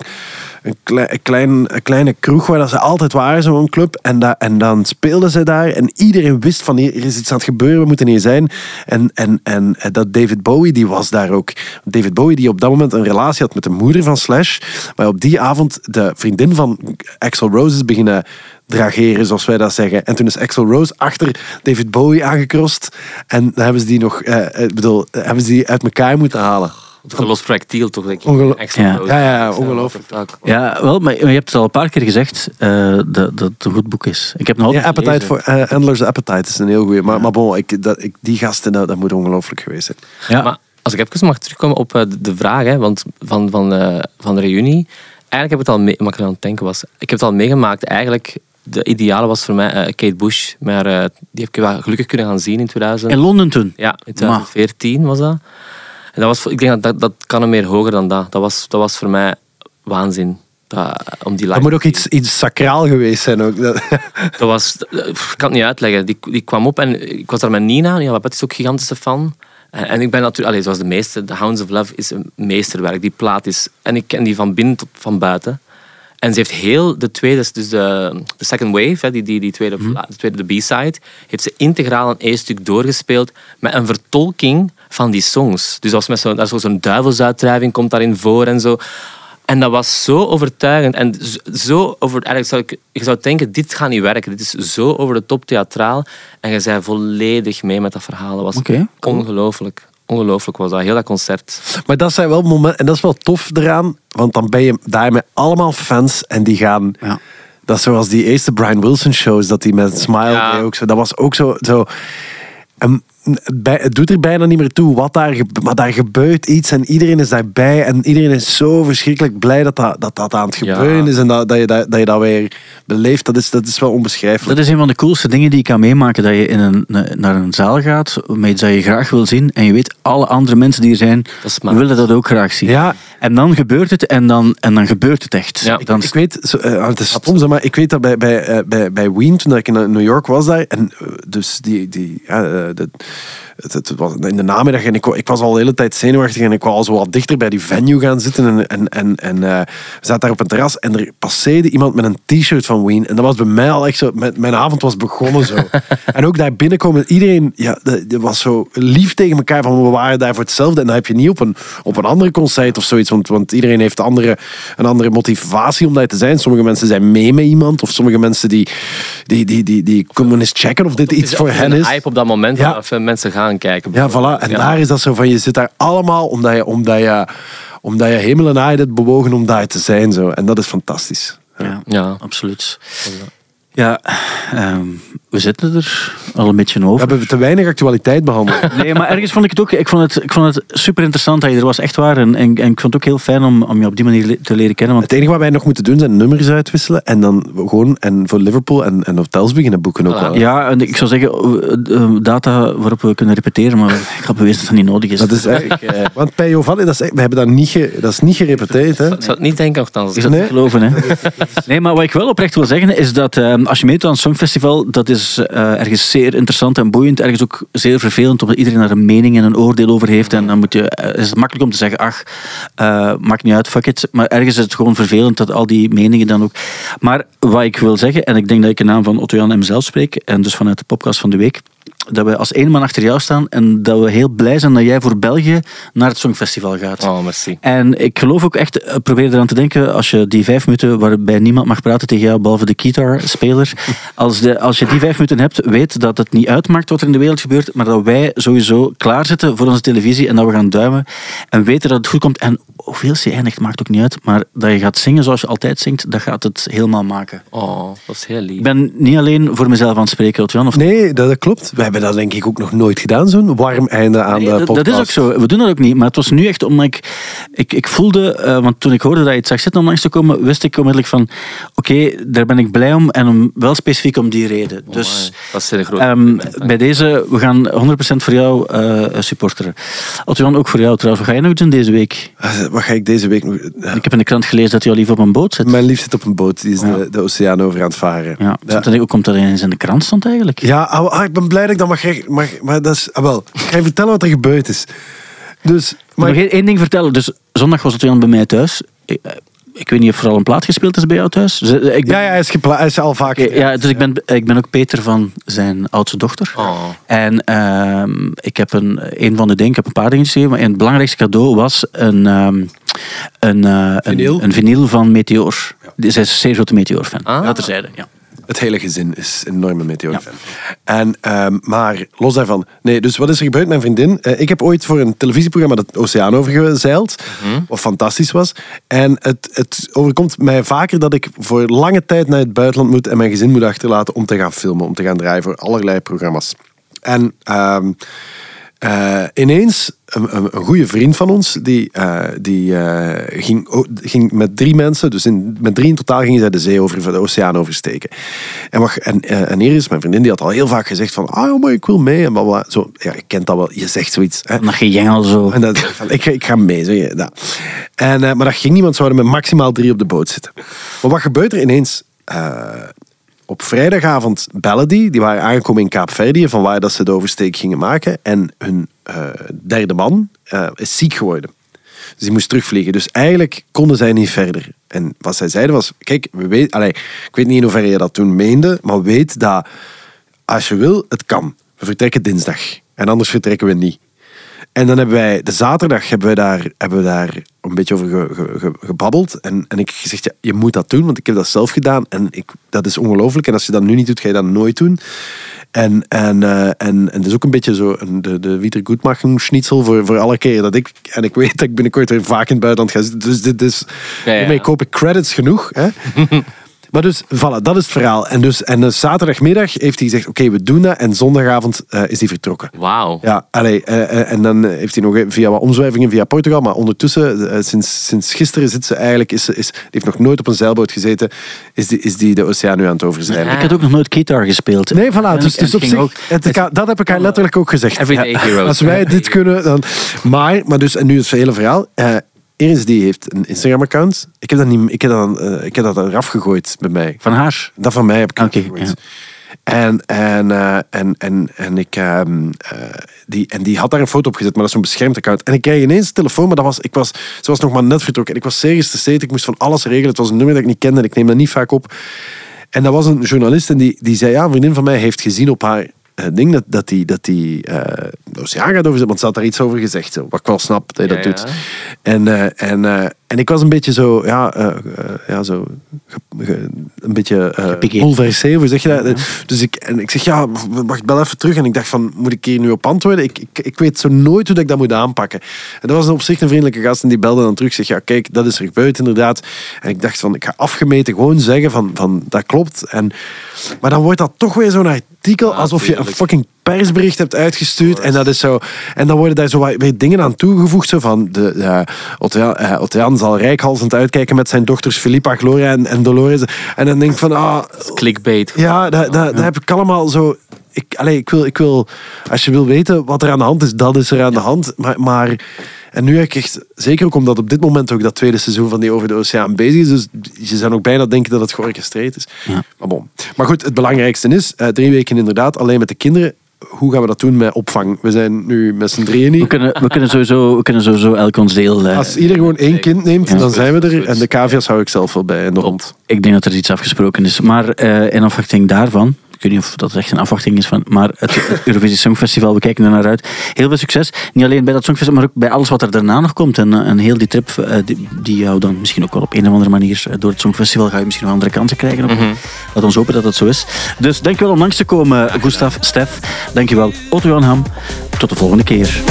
een, klei- een klein, een kleine kroeg waar dat ze altijd waren, zo'n club. En, en dan speelden ze daar en iedereen wist van hier is iets aan het gebeuren, we moeten hier zijn. En, en, en eh, dat David Bowie, die was daar ook. David Bowie die op dat moment een relatie had met de moeder van Slash, maar op die avond de vriendin van Axel Rose is beginnen drageren, zoals wij dat zeggen. En toen is Axel Rose achter David Bowie aangekrost. En hebben ze die nog, eh, ik bedoel, hebben ze die uit elkaar moeten halen. Gelost projectiel toch, denk ik. Extra Ja. Ja, ja, ongelooflijk. Ja, wel, maar je hebt het al een paar keer gezegd eh, dat, dat het een goed boek is. Ik heb nog Ja, Appetite for, eh, Endler's Appetite is een heel goeie. Maar, maar bon, ik, dat, ik, die gasten, dat, dat moet ongelooflijk geweest zijn. Ja. Maar als ik even mag terugkomen op eh, de- vraag hè, want van, van, eh, van de reunie. Eigenlijk heb ik het al mee, ik aan het denken was. Ik heb het al meegemaakt. Eigenlijk, de ideale was voor mij eh, Kate Bush. Maar eh, die heb ik wel gelukkig kunnen gaan zien in 2000. In Londen toen. Ja, in 2014 was dat. En dat was, ik denk dat, dat dat kan er meer hoger dan dat. Dat was, dat was voor mij waanzin. Dat, om die Dat moet ook iets, iets sacraal geweest zijn. Ook. Dat- was, ik kan het niet uitleggen. Die, die kwam op en ik was daar met Nina. Nina Lapet is ook een gigantische fan. En en ik ben natuurlijk, allee, zoals de meeste, The Hounds of Love is een meesterwerk. Die plaat is, en ik ken die van binnen tot van buiten. En ze heeft heel de tweede, dus de, de second wave, die, die, die tweede, pla- de tweede, de B-side, heeft ze integraal een E-stuk doorgespeeld met een vertolking van die songs. Dus als met zo'n, zo'n duivelsuitdrijving komt daarin voor en zo. En dat was zo overtuigend. En zo over, eigenlijk zou ik, je zou denken, dit gaat niet werken. Dit is zo over de top theatraal. En je zei volledig mee met dat verhaal. Dat was ongelooflijk. Ongelooflijk was dat, heel dat concert. Maar dat zijn wel momenten, en dat is wel tof eraan, want dan ben je daar met allemaal fans en die gaan. Ja. Dat is zoals die eerste Brian Wilson shows, dat hij met Smile Ja. ook zo. Dat was ook zo. zo en bij, het doet er bijna niet meer toe wat daar, maar daar gebeurt iets en iedereen is daarbij en iedereen is zo verschrikkelijk blij dat dat, dat, dat aan het Ja. gebeuren is en dat, dat, je, dat, dat je dat weer beleeft. Dat is, dat is wel onbeschrijfelijk. Dat is een van de coolste dingen die ik kan meemaken. Dat je in een, naar een zaal gaat met iets dat je graag wil zien. En je weet, alle andere mensen die er zijn, willen dat ook graag zien. Ja. En dan gebeurt het en dan, en dan gebeurt het echt. Ja. Dan, Ik weet, zo, eh, het is stom, zeg maar ik weet dat bij, bij, eh, bij, bij Ween, toen ik in New York was daar, en eh, dus die, die, ja, de, het, het was in de namiddag en ik, ik was al de hele tijd zenuwachtig en ik wou al zo wat dichter bij die venue gaan zitten. En, en, en, en eh, we zaten daar op een terras en er passeerde iemand met een t-shirt van Ween. En dat was bij mij al echt zo, mijn, mijn avond was begonnen zo. en ook daar binnenkomen, iedereen ja, was zo lief tegen elkaar van we waren daar voor hetzelfde. En dat heb je niet op een, op een andere concert of zoiets, want, want iedereen heeft andere, een andere motivatie om daar te zijn. Sommige mensen zijn mee met iemand of sommige mensen die, die, die, die, die komen eens checken of dit iets voor hen een is. hype op dat moment Ja. Mensen gaan kijken. Ja, voilà. En Ja. daar is dat zo van, je zit daar allemaal omdat je, omdat je, omdat je hemel en aarde hebt bewogen om daar te zijn. Zo. En dat is fantastisch. Ja, Ja. absoluut. Ja, ehm, we zitten er al een beetje We over. hebben te weinig actualiteit behandeld. Nee, maar ergens vond ik het ook. Ik vond het, ik vond het super interessant dat je er was, echt waar. En, en, en ik vond het ook heel fijn om, om je op die manier te leren kennen. Want Het enige wat wij nog moeten doen zijn nummers uitwisselen. En dan gewoon en voor Liverpool en, en hotels beginnen boeken ook wel. ja, en ik zou zeggen, eh, eh, data waarop we kunnen repeteren, maar ik ga bewezen dat dat niet nodig is. Dat is echt, Ik, eh, want bij Giovanni, dat is echt, we hebben dat niet, ge, dat is niet gerepeteerd. Hè? Ik zou het niet denken, althans. Ik zou het Nee. niet geloven, hè. Nee, maar wat ik wel oprecht wil zeggen, is dat eh, als je meedoet aan het Songfestival, dat is eh, ergens zeer interessant en boeiend. Ergens ook zeer vervelend, omdat iedereen daar een mening en een oordeel over heeft. En dan moet je, eh, is het makkelijk om te zeggen, ach, eh, maakt niet uit, fuck it. Maar ergens is het gewoon vervelend dat al die meningen dan ook... Maar wat ik wil zeggen, en ik denk dat ik in naam van Otto Jan en spreek, en dus vanuit de podcast van de week, dat we als één man achter jou staan en dat we heel blij zijn dat jij voor België naar het Songfestival gaat. Oh, merci. En ik geloof ook echt, eh, probeer eraan te denken, als je die vijf minuten waarbij niemand mag praten tegen jou, behalve de guitar-speler, als, de, als je die vijf minuten hebt, weet dat het niet uitmaakt wat er in de wereld gebeurt, maar dat wij sowieso klaarzitten voor onze televisie en dat we gaan duimen en weten dat het goed komt. En hoeveel je eindigt, maakt ook niet uit, maar dat je gaat zingen zoals je altijd zingt, dat gaat het helemaal maken. Oh, dat is heel lief. Ik ben niet alleen voor mezelf aan het spreken, Otto-Jan, of Nee, dat, dat klopt. We hebben dat denk ik ook nog nooit gedaan, zo'n warm einde aan Nee, de dat, podcast. dat is ook zo. We doen dat ook niet. Maar het was nu echt omdat ik... Ik, ik voelde... eh, want toen ik hoorde dat je het zag zitten om langs te komen, wist ik onmiddellijk van... Oké, daar ben ik blij om. En om, wel specifiek om die reden. Dus... Dat is een grote ehm, bij deze, we gaan 100% voor jou eh supporteren. Otto-Jan, ook voor jou trouwens. Wat ga je nog doen deze week? Eh, Wat ga ik deze week nog... eh, Ik heb in de krant gelezen dat je al liever op een boot zit. Mijn lief zit op een boot. Die is Ja. de, de oceaan over aan het varen. Ja. Hoe komt dat ineens in de krant stond eigenlijk? Ja, ah, ah, ik ben blij dat ik dat mag... maar dat is... Ah, wel, ik ga je vertellen wat er gebeurd is. Dus... Maar nog één ding vertellen. Dus zondag was Otto-Jan bij mij thuis. Ik, weet niet of er al een plaat gespeeld is bij jou thuis. Dus, ik ben- ja, ja, hij is, gepla- hij is al vaak... Ja, dus ik ben, ik ben ook Peter van zijn oudste dochter. Oh. En ehm, ik heb een, een van de dingen, ik heb een paar dingetjes gegeven, maar het belangrijkste cadeau was een, ehm, een, eh, Vinyl? een, een vinyl van Meteor. Zij is een zeer grote Meteor-fan. Ah. Dat terzijde, ja. Het hele gezin is een enorme meteor-fan. En, ehm, maar los daarvan... Nee, dus wat is er gebeurd? Mijn vriendin... eh, ik heb ooit voor een televisieprogramma de oceaan overgezeild. Wat fantastisch was. En het, het overkomt mij vaker dat ik voor lange tijd naar het buitenland moet en mijn gezin moet achterlaten om te gaan filmen. Om te gaan draaien voor allerlei programma's. En... ehm, eh, ineens, een, een, een goede vriend van ons, die, eh, die eh, ging, ging met drie mensen, dus in, met drie in totaal gingen zij de zee over, de oceaan oversteken. En, en, en Iris, mijn vriendin, die had al heel vaak gezegd van, ah, maar ik wil mee. En blablabla. zo, ja, je kent dat wel, je zegt zoiets. Hè. Dat gejengel zo. En dat, van, ik, ga- ik ga mee. Zeg je. En, maar dat ging niet, want ze zouden met maximaal drie op de boot zitten. Maar wat gebeurt er ineens? Op vrijdagavond bellen die. Waren aangekomen in Kaapverdië, van waar dat ze de oversteek gingen maken. En hun eh, derde man eh, is ziek geworden. Dus die moest terugvliegen. Dus eigenlijk konden zij niet verder. En wat zij zeiden was, kijk, we weten, allee, ik weet niet in hoeverre je dat toen meende, maar weet dat als je wil, het kan. We vertrekken dinsdag. En anders vertrekken we niet. En dan hebben wij, de zaterdag hebben we daar, hebben we daar een beetje over ge- ge- ge- gebabbeld. En, en ik gezegd, ja, je moet dat doen, want ik heb dat zelf gedaan. En ik, dat is ongelooflijk. En als je dat nu niet doet, ga je dat nooit doen. En, en, eh, en, en het is ook een beetje zo een, de, de Wieter Goedmachen schnitzel voor, voor alle keren dat ik... En ik weet dat ik binnenkort weer vaak in het buitenland ga zitten. Dus dit is... Ja, ja. Hiermee koop ik credits genoeg. Hè? Maar dus, voilà, dat is het verhaal. En, dus, en eh, zaterdagmiddag heeft hij gezegd, oké, we doen dat. En zondagavond eh, is hij vertrokken. Wauw. Ja, allee, eh, eh, en dan heeft hij nog via wat omzwervingen via Portugal. Maar ondertussen, sinds, sinds gisteren zit ze eigenlijk... Is, is, die heeft nog nooit op een zeilboot gezeten. Is die, is die de oceaan nu aan het overzeilen. Ik had ook nog nooit guitar gespeeld. Nee, voilà. Dus, dus op zich, ook- het, dat heb ik haar letterlijk ook gezegd. Everyday heroes. Als wij dit kunnen, dan... Maar, maar dus, en nu het hele verhaal. Iris die heeft een Instagram-account. Ik heb dat, niet, ik heb dat, eh, ik heb dat eraf gegooid bij mij. Van haar. Dat van mij heb ik gegooid. ja. En, en, eh, en, en, en, ik, ehm, eh, die, en die had daar een foto op gezet, maar dat is zo'n beschermd account. En ik kreeg ineens een telefoon, maar dat was, ik was, ze was nog maar net vertrokken. En ik was zeer gestresseerd, ik moest van alles regelen. Het was een nummer dat ik niet kende en ik neem dat niet vaak op. En dat was een journalist en die, die zei, ja, een vriendin van mij heeft gezien op haar uh, ding dat, dat die, dat die eh, de oceaan gaat over want ze had daar iets over gezegd, zo, wat ik wel snap dat je dat Ja, doet. ja. En, eh, en, eh, en ik was een beetje zo, ja, eh, eh, ja zo, ge- ge- een beetje uh, hoe zeg je dat? Dus ik, en ik zeg, ja, wacht, bel even terug. En ik dacht van, moet ik hier nu op antwoorden? Ik, ik, ik weet zo nooit hoe dat ik dat moet aanpakken. En dat was op zich een vriendelijke gast en die belde dan terug. Zeg, ja, kijk, dat is er gebeurd inderdaad. En ik dacht van, ik ga afgemeten gewoon zeggen van, van dat klopt. En, maar dan wordt dat toch weer zo'n artikel alsof je een fucking persbericht hebt uitgestuurd. En dat is zo. En dan worden daar zo wat weer dingen aan toegevoegd. Zo van de, eh, zal rijkhalsend uitkijken met zijn dochters Filippa, Gloria en, en Dolores. En dan denk ik van, ah, Clickbait. ja, dat, dat, dat heb ik allemaal zo. Ik, allee, ik, wil, ik wil, als je wil weten wat er aan de hand is, dat is er aan de hand. Maar, maar en nu heb ik echt, zeker ook omdat op dit moment ook dat tweede seizoen van die Over de Oceaan bezig is. Dus je zou ook bijna denken dat het georchestreerd is. Ja. Maar, bon. maar goed, het belangrijkste is, eh, drie weken inderdaad, alleen met de kinderen. Hoe gaan we dat doen met opvang? We zijn nu met z'n drieën We niet. kunnen, we kunnen, sowieso, we kunnen sowieso elk ons deel... eh, Als ieder gewoon één kind neemt, Ja. dan zijn we er. En de cavia's hou ik zelf wel bij en de hond. Ik denk dat er iets afgesproken is. Maar eh, in afwachting daarvan, ik weet niet of dat echt een afwachting is van, maar het, het Eurovisie Songfestival, we kijken er naar uit. Heel veel succes. Niet alleen bij dat Songfestival, maar ook bij alles wat er daarna nog komt. En, eh, en heel die trip, eh, die, die jou dan misschien ook wel op een of andere manier eh, door het Songfestival ga je misschien nog andere kansen krijgen. Ook. Laat ons hopen dat dat zo is. Dus dankjewel om langs te komen, Gustav, Stef. Dankjewel, Otto Jan Ham. Tot de volgende keer.